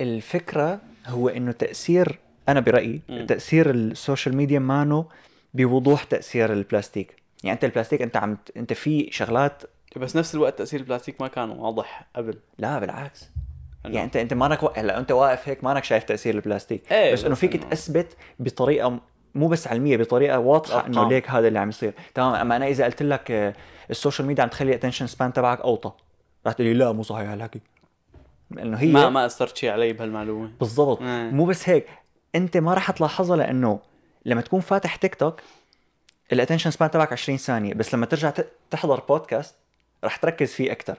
الفكرة هو إنه تأثير أنا برأيي مم. تأثير ال social media مانو بوضوح تأثير البلاستيك يعني أنت البلاستيك أنت عم أنت في شغلات بس نفس الوقت تأثير البلاستيك ما كان واضح قبل. لا بالعكس. يعني أنت أنت مانك و... هلأ أنت واقف هيك مانك شايف تأثير البلاستيك. إيه، بس إنه بس فيك إنه- تثبت بطريقة مو بس علميه بطريقة واضحة إنه. ليك هذا اللي عم يصير. تمام أما أنا إذا قلت لك آه، ال social media عم تخلي ال attention span تبعك أوطى. رح تقول لي لا مو صحيح هالحكي. لأنه هي ما ما أثرت شيء علي بهالمعلومة. بالضبط. إيه. مو بس هيك. أنت ما رح تلاحظها لأنه لما تكون فاتح تيك توك ال attention span تبعك 20 ثانية بس لما ترجع تحضر بودكاست رح تركز فيه أكثر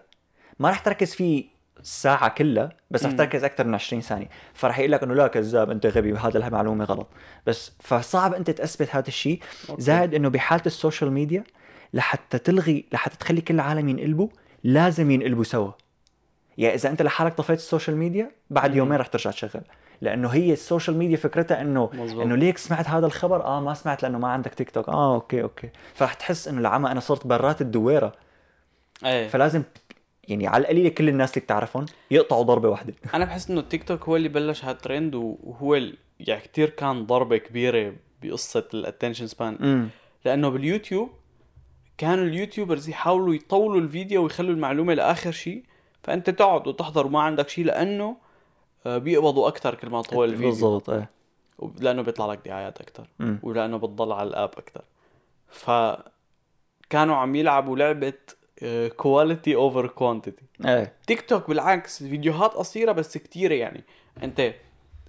ما رح تركز فيه الساعة كلها بس رح. تركز أكثر من 20 ثانية فرح يقول لك إنه لا كذاب أنت غبي وهذا المعلومة غلط بس فصعب أنت تثبت هذا الشيء. زائد إنه بحالة ال social media لحتى تلغي لحتى تخلي كل العالم ينقلبوا لازم ينقلبوا سوا يعني إذا أنت لحالك طفيت ال social media بعد مم. يومين رح ترجع تشغل لأنه هي ال social media فكرتها انه مزبوط. إنه ليك سمعت هذا الخبر؟ آه ما سمعت لأنه ما عندك تيك توك آه okay okay. فرح تحس إنه العمى أنا صرت برات الدويرة. إيه. فلازم يعني على القليله كل الناس اللي بتعرفهم يقطعوا ضربة واحدة. أنا بحس إنه التيك توك هو اللي بلش هالترند وهو يعني كتير كان ضربة كبيرة بقصة ال attention span لأنه باليوتيوب كانوا ال YouTubers يحاولوا يطولوا الفيديو ويخلوا المعلومة لآخر شيء. فأنت تقعد وتحضر وما عندك شيء لأنه بيقبضوا أكثر كل ما طول الفيديو. بالضبط إيه. لأنه بيطلع لك دعايات أكثر. ولأنه بتضل على ال app أكثر فكانوا عم يلعبوا لعبة quality over quantity إيه. تيك توك بالعكس فيديوهات قصيرة بس كتيرة يعني. أنت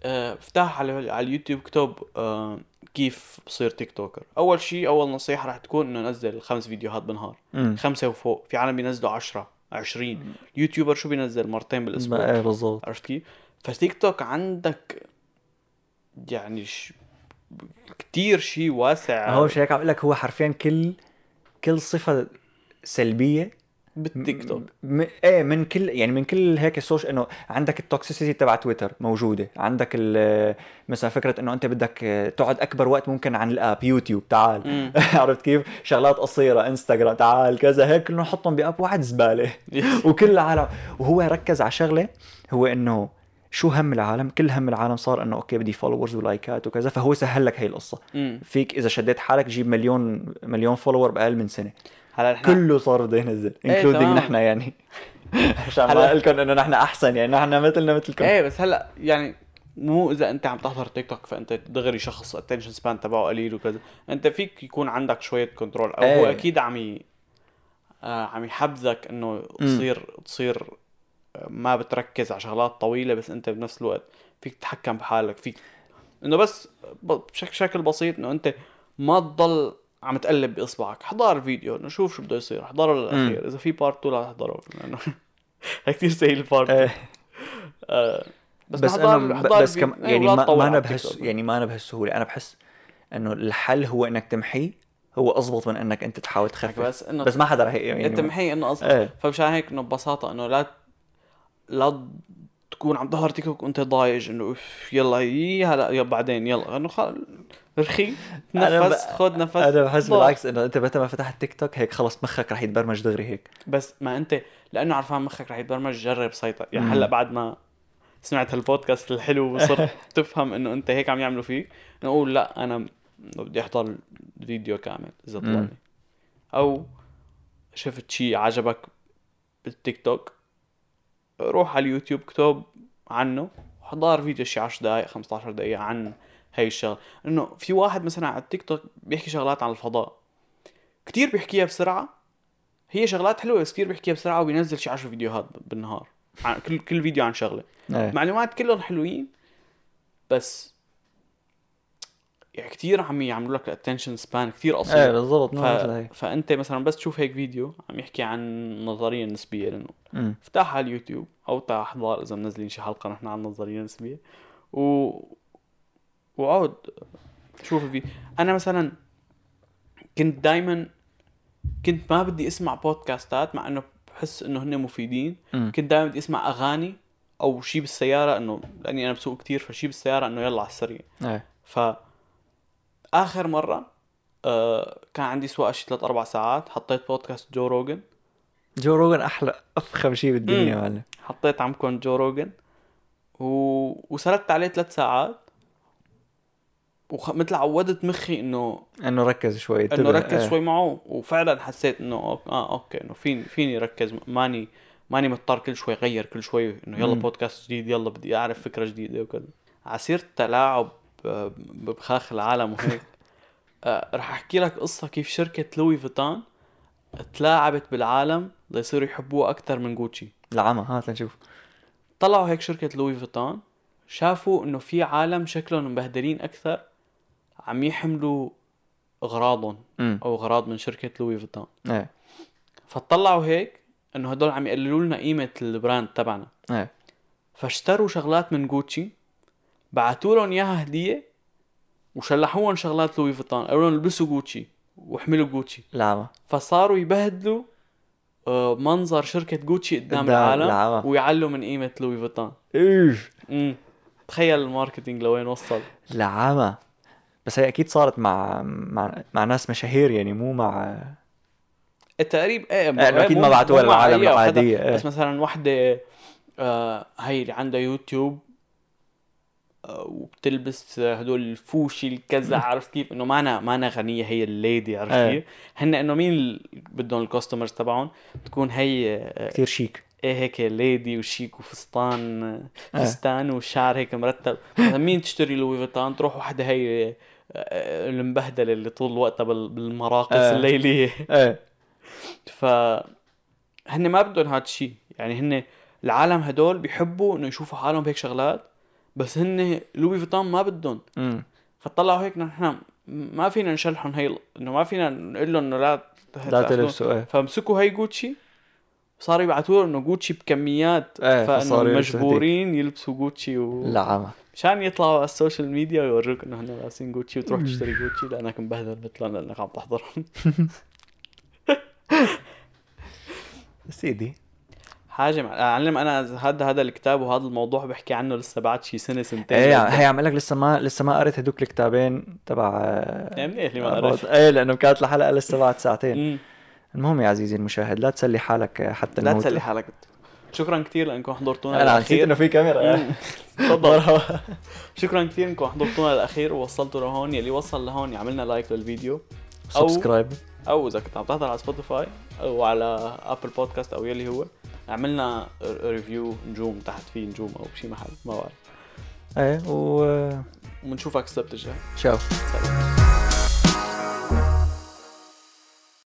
آه، افتح على على اليوتيوب اكتب آه، كيف بصير TikToker أول شيء أول نصيحة راح تكون إنه نزل خمس فيديوهات بالنهار. خمسة وفوق. في عالم بينزلوا 10 20 YouTuber شو بينزل مرتين بالأسبوع؟ إيه بالضبط. عرفت كيف؟ فتيك توك عندك يعني ش... كتير شيء واسع. هو مش هيك عم لك هو حرفيا كل كل صفة سلبية بالتيك توك. م... إيه من كل يعني من كل هيك ال social إنه عندك ال toxicity تبع تويتر موجودة عندك ال- مثلا فكرة إنه أنت بدك تقعد أكبر وقت ممكن عن ال app يوتيوب تعال. عرفت كيف؟ شغلات قصيرة إنستغرام تعال كذا هيك كلهم نحطهم ب app واحد زبالة. وكل العالم. وهو ركز على شغلة هو إنه شو هم العالم؟ كل هم العالم صار إنه okay بدي followers و like ات وكذا فهو سهل لك هي القصة. مم. فيك إذا شديت حالك تجيب مليون مليون follower بأقل من سنة. هلا نحن كله صار بده ينزل including تمام. نحن يعني. عشان ما أقول لكم إنه نحن أحسن يعني نحن مثلنا مثلكم. إيه بس هلا يعني مو إذا أنت عم تحضر تيك توك فأنت دغري شخص attention span تبعه قليل وكذا. أنت فيك يكون عندك شوية control أو هو إيه. أكيد عم ي... آه عم يحبذك إنه تصير تصير ما بتركز على شغلات طويلة بس أنت بنفس الوقت فيك تتحكم بحالك فيك إنه بس بشكل شكل بسيط إنه أنت ما تضل عم تقلب بإصبعك. احضر الفيديو إنه شوف شو بده يصير احضره للاخير إذا في part 2 لا تحضره. لأنه كثير سهل ال part بس, بس أنا بس كم الفيديو. يعني ما, ما أنا بهس. يعني ما أنا بهالسهوله أنا بحس إنه الحل هو إنك تمحيه هو اضبط من إنك أنت تحاول تخفف. بس إنه بس ما حدا رح يعني انت محي إنه أصلا إيه. فمشان هيك إنه ببساطة إنه لا لا تكون عم تحضر تيك توك وانت ضايج انه اوف يلا يي هلا يا بعدين يلا انه خل رخي نفس خذ نفس أنا بحس. بالعكس إنه أنت متى ما فتحت تيك توك هيك خلص مخك رح يتبرمج دغري هيك بس ما أنت لأنه عرفان مخك رح يتبرمج جرب سيطر يعني. هلا بعد ما سمعت هالبودكاست الحلو وصرت تفهم إنه أنت هيك عم يعملوا فيك نقول لا أنا بدي أحضر الفيديو كامل إذا. طلعني أو شفت شيء عجبك بالتيك توك روح على اليوتيوب اكتب عنه وحضر فيديو شي 10 دقائق 15 دقيقة عن هي الشغله انه في واحد مثلا على التيك توك بيحكي شغلات عن الفضاء. كتير بيحكيها بسرعة. هي شغلات حلوة بس كتير بيحكيها بسرعة وبينزل شي 10 فيديوهات بالنهار. عن كل كل فيديو عن شغلة. إيه. معلومات كلهم حلوين بس يعني كتير عم يعملوا لك ال attention span كتير إيه قصير بالضبط ف... فأنت مثلا بس تشوف هيك فيديو عم يحكي عن النظريه النسبيه لأنه. افتحها على اليوتيوب أو تعال احضر إذا منزلين شي حلقة نحن عن النظريه النسبيه و وعود شوف الفيديو. أنا مثلا كنت دائما كنت ما بدي أسمع بودكاستات مع إنه بحس إنه هن مفيدين. أمم. كنت دائما بدي أسمع أغاني أو شي بالسيارة إنه لأني أنا بسوق كتير فشي بالسيارة إنه يلا على السريع. إيه. ف آخر مرة آه كان عندي سواقة شي ثلاث أربع ساعات حطيت بودكاست جو روجن جو روجن أحلى أفخم شيء بالدنيا. معلم حطيت عمكم جو روجن و... وسردت عليه ثلاث ساعات ومثل عودت مخي انه إنه ركز شوي إنه. ركز إيه. شوي معه وفعلا حسيت إنه ok- آه okay إنه فيني فيني ركز ماني ماني مضطر كل شوي غير كل شوي إنه يلا مم. بودكاست جديد يلا بدي أعرف فكرة جديدة وكذا ع سيرة التلاعب آه، بمخاخ العالم وهيك. آه، رح أحكي لك قصة كيف شركة لوي فيتان تلاعبت بالعالم ليصيروا يحبوها أكثر من جوتشي. العمى هات لنشوف. طلعوا هيك شركة لوي فيتون شافوا إنه في عالم شكلهم مبهدلين أكثر عم يحملوا أغراضهم أو أغراض من شركة لوي فيتون إيه. فطلعوا هيك إنه هدول عم يقللوا لنا قيمة ال brand تبعنا. إيه. فاشتروا شغلات من جوتشي بعتوا لهم إياها هدية وشلحوهم شغلات لوي فيتون قالوا لهم البسوا جوتشي واحملوا جوتشي. العمى فصاروا يبهدلوا آه، منظر شركة جوتشي قدام العالم العالم. ويعلوا من قيمة لوي فيتون إيش؟ امم تخيل ال marketing لوين وصل. العمى بس هي أكيد صارت مع مع مع ناس مشاهير يعني مو مع التقريب إيه إيه، أكيد ما بعتوها للعالم. العادية، إيه. بس مثلا وحدة آه هي اللي عندها يوتيوب آه وبتلبس هدول الفوشي الكذا عرفت كيف؟ إنه مانا مانا غنية هي ال lady عرفت إيه. كيف؟ هن إنه مين بدهم ال customers تبعهم تكون هي آه، كثير شيك. إيه هيك lady وشيك وفستان إيه. فستان والشعر هيك مرتب. مين تشتري لوي فيتون تروح وحدة هي آه، آه، المبهدلة اللي طول وقتها بال- بالمراقص إيه. الليلية. إيه. ف هن ما بدهم هذا الشيء يعني هن العالم هدول بيحبوا إنه يشوفوا حالهم بهيك شغلات. بس هن لوي فيتون ما بدهم. فطلعوا هيك نحن ما فينا نشلحهم هي إنه ما فينا نقول لهم إنه لا لا. تلبسوا إيه. فمسكوا هي جوتشي صاروا يبعثوا إنه جوتشي بكميات إيه، فإنه مجبورين يلبسوا جوتشي و... العمى مشان يطلعوا على السوشيال ميديا ويوروك إنه هن لابسين جوتشي وتروح تشتري جوتشي لانك مبهدل مثلهم لانك عم تحضرهم سيدي حاجة مع... علم أنا هذا هذا الكتاب وهذا الموضوع بحكي عنه لسه بعد شي سنة سنتين. إيه قدام. هي عم لك لسه ما لسه ما قريت هدوك الكتابين تبع إيه منيح اللي ما about- قريت. إيه لأنه كانت الحلقة لسه بعد ساعتين. المهم يا عزيزي المشاهد لا تسلي حالك حتى لا. تسلي حالك. شكرا كثير لأنكم حضرتونا أنا نسيت إنه في كاميرا. تفضل. شكرا كثير انكم حضرتونا للاخير ووصلتوا لهون يلي وصل لهون يعملنا like للفيديو. أو- subscribe. أو إذا كنت عم تحضر على Spotify أو على Apple Podcast أو يلي هو. عملنا review نجوم تحت فيه نجوم أو بشي محل ما بعرف. إيه و وبنشوفك السبت الجاي. تشاو. سلام.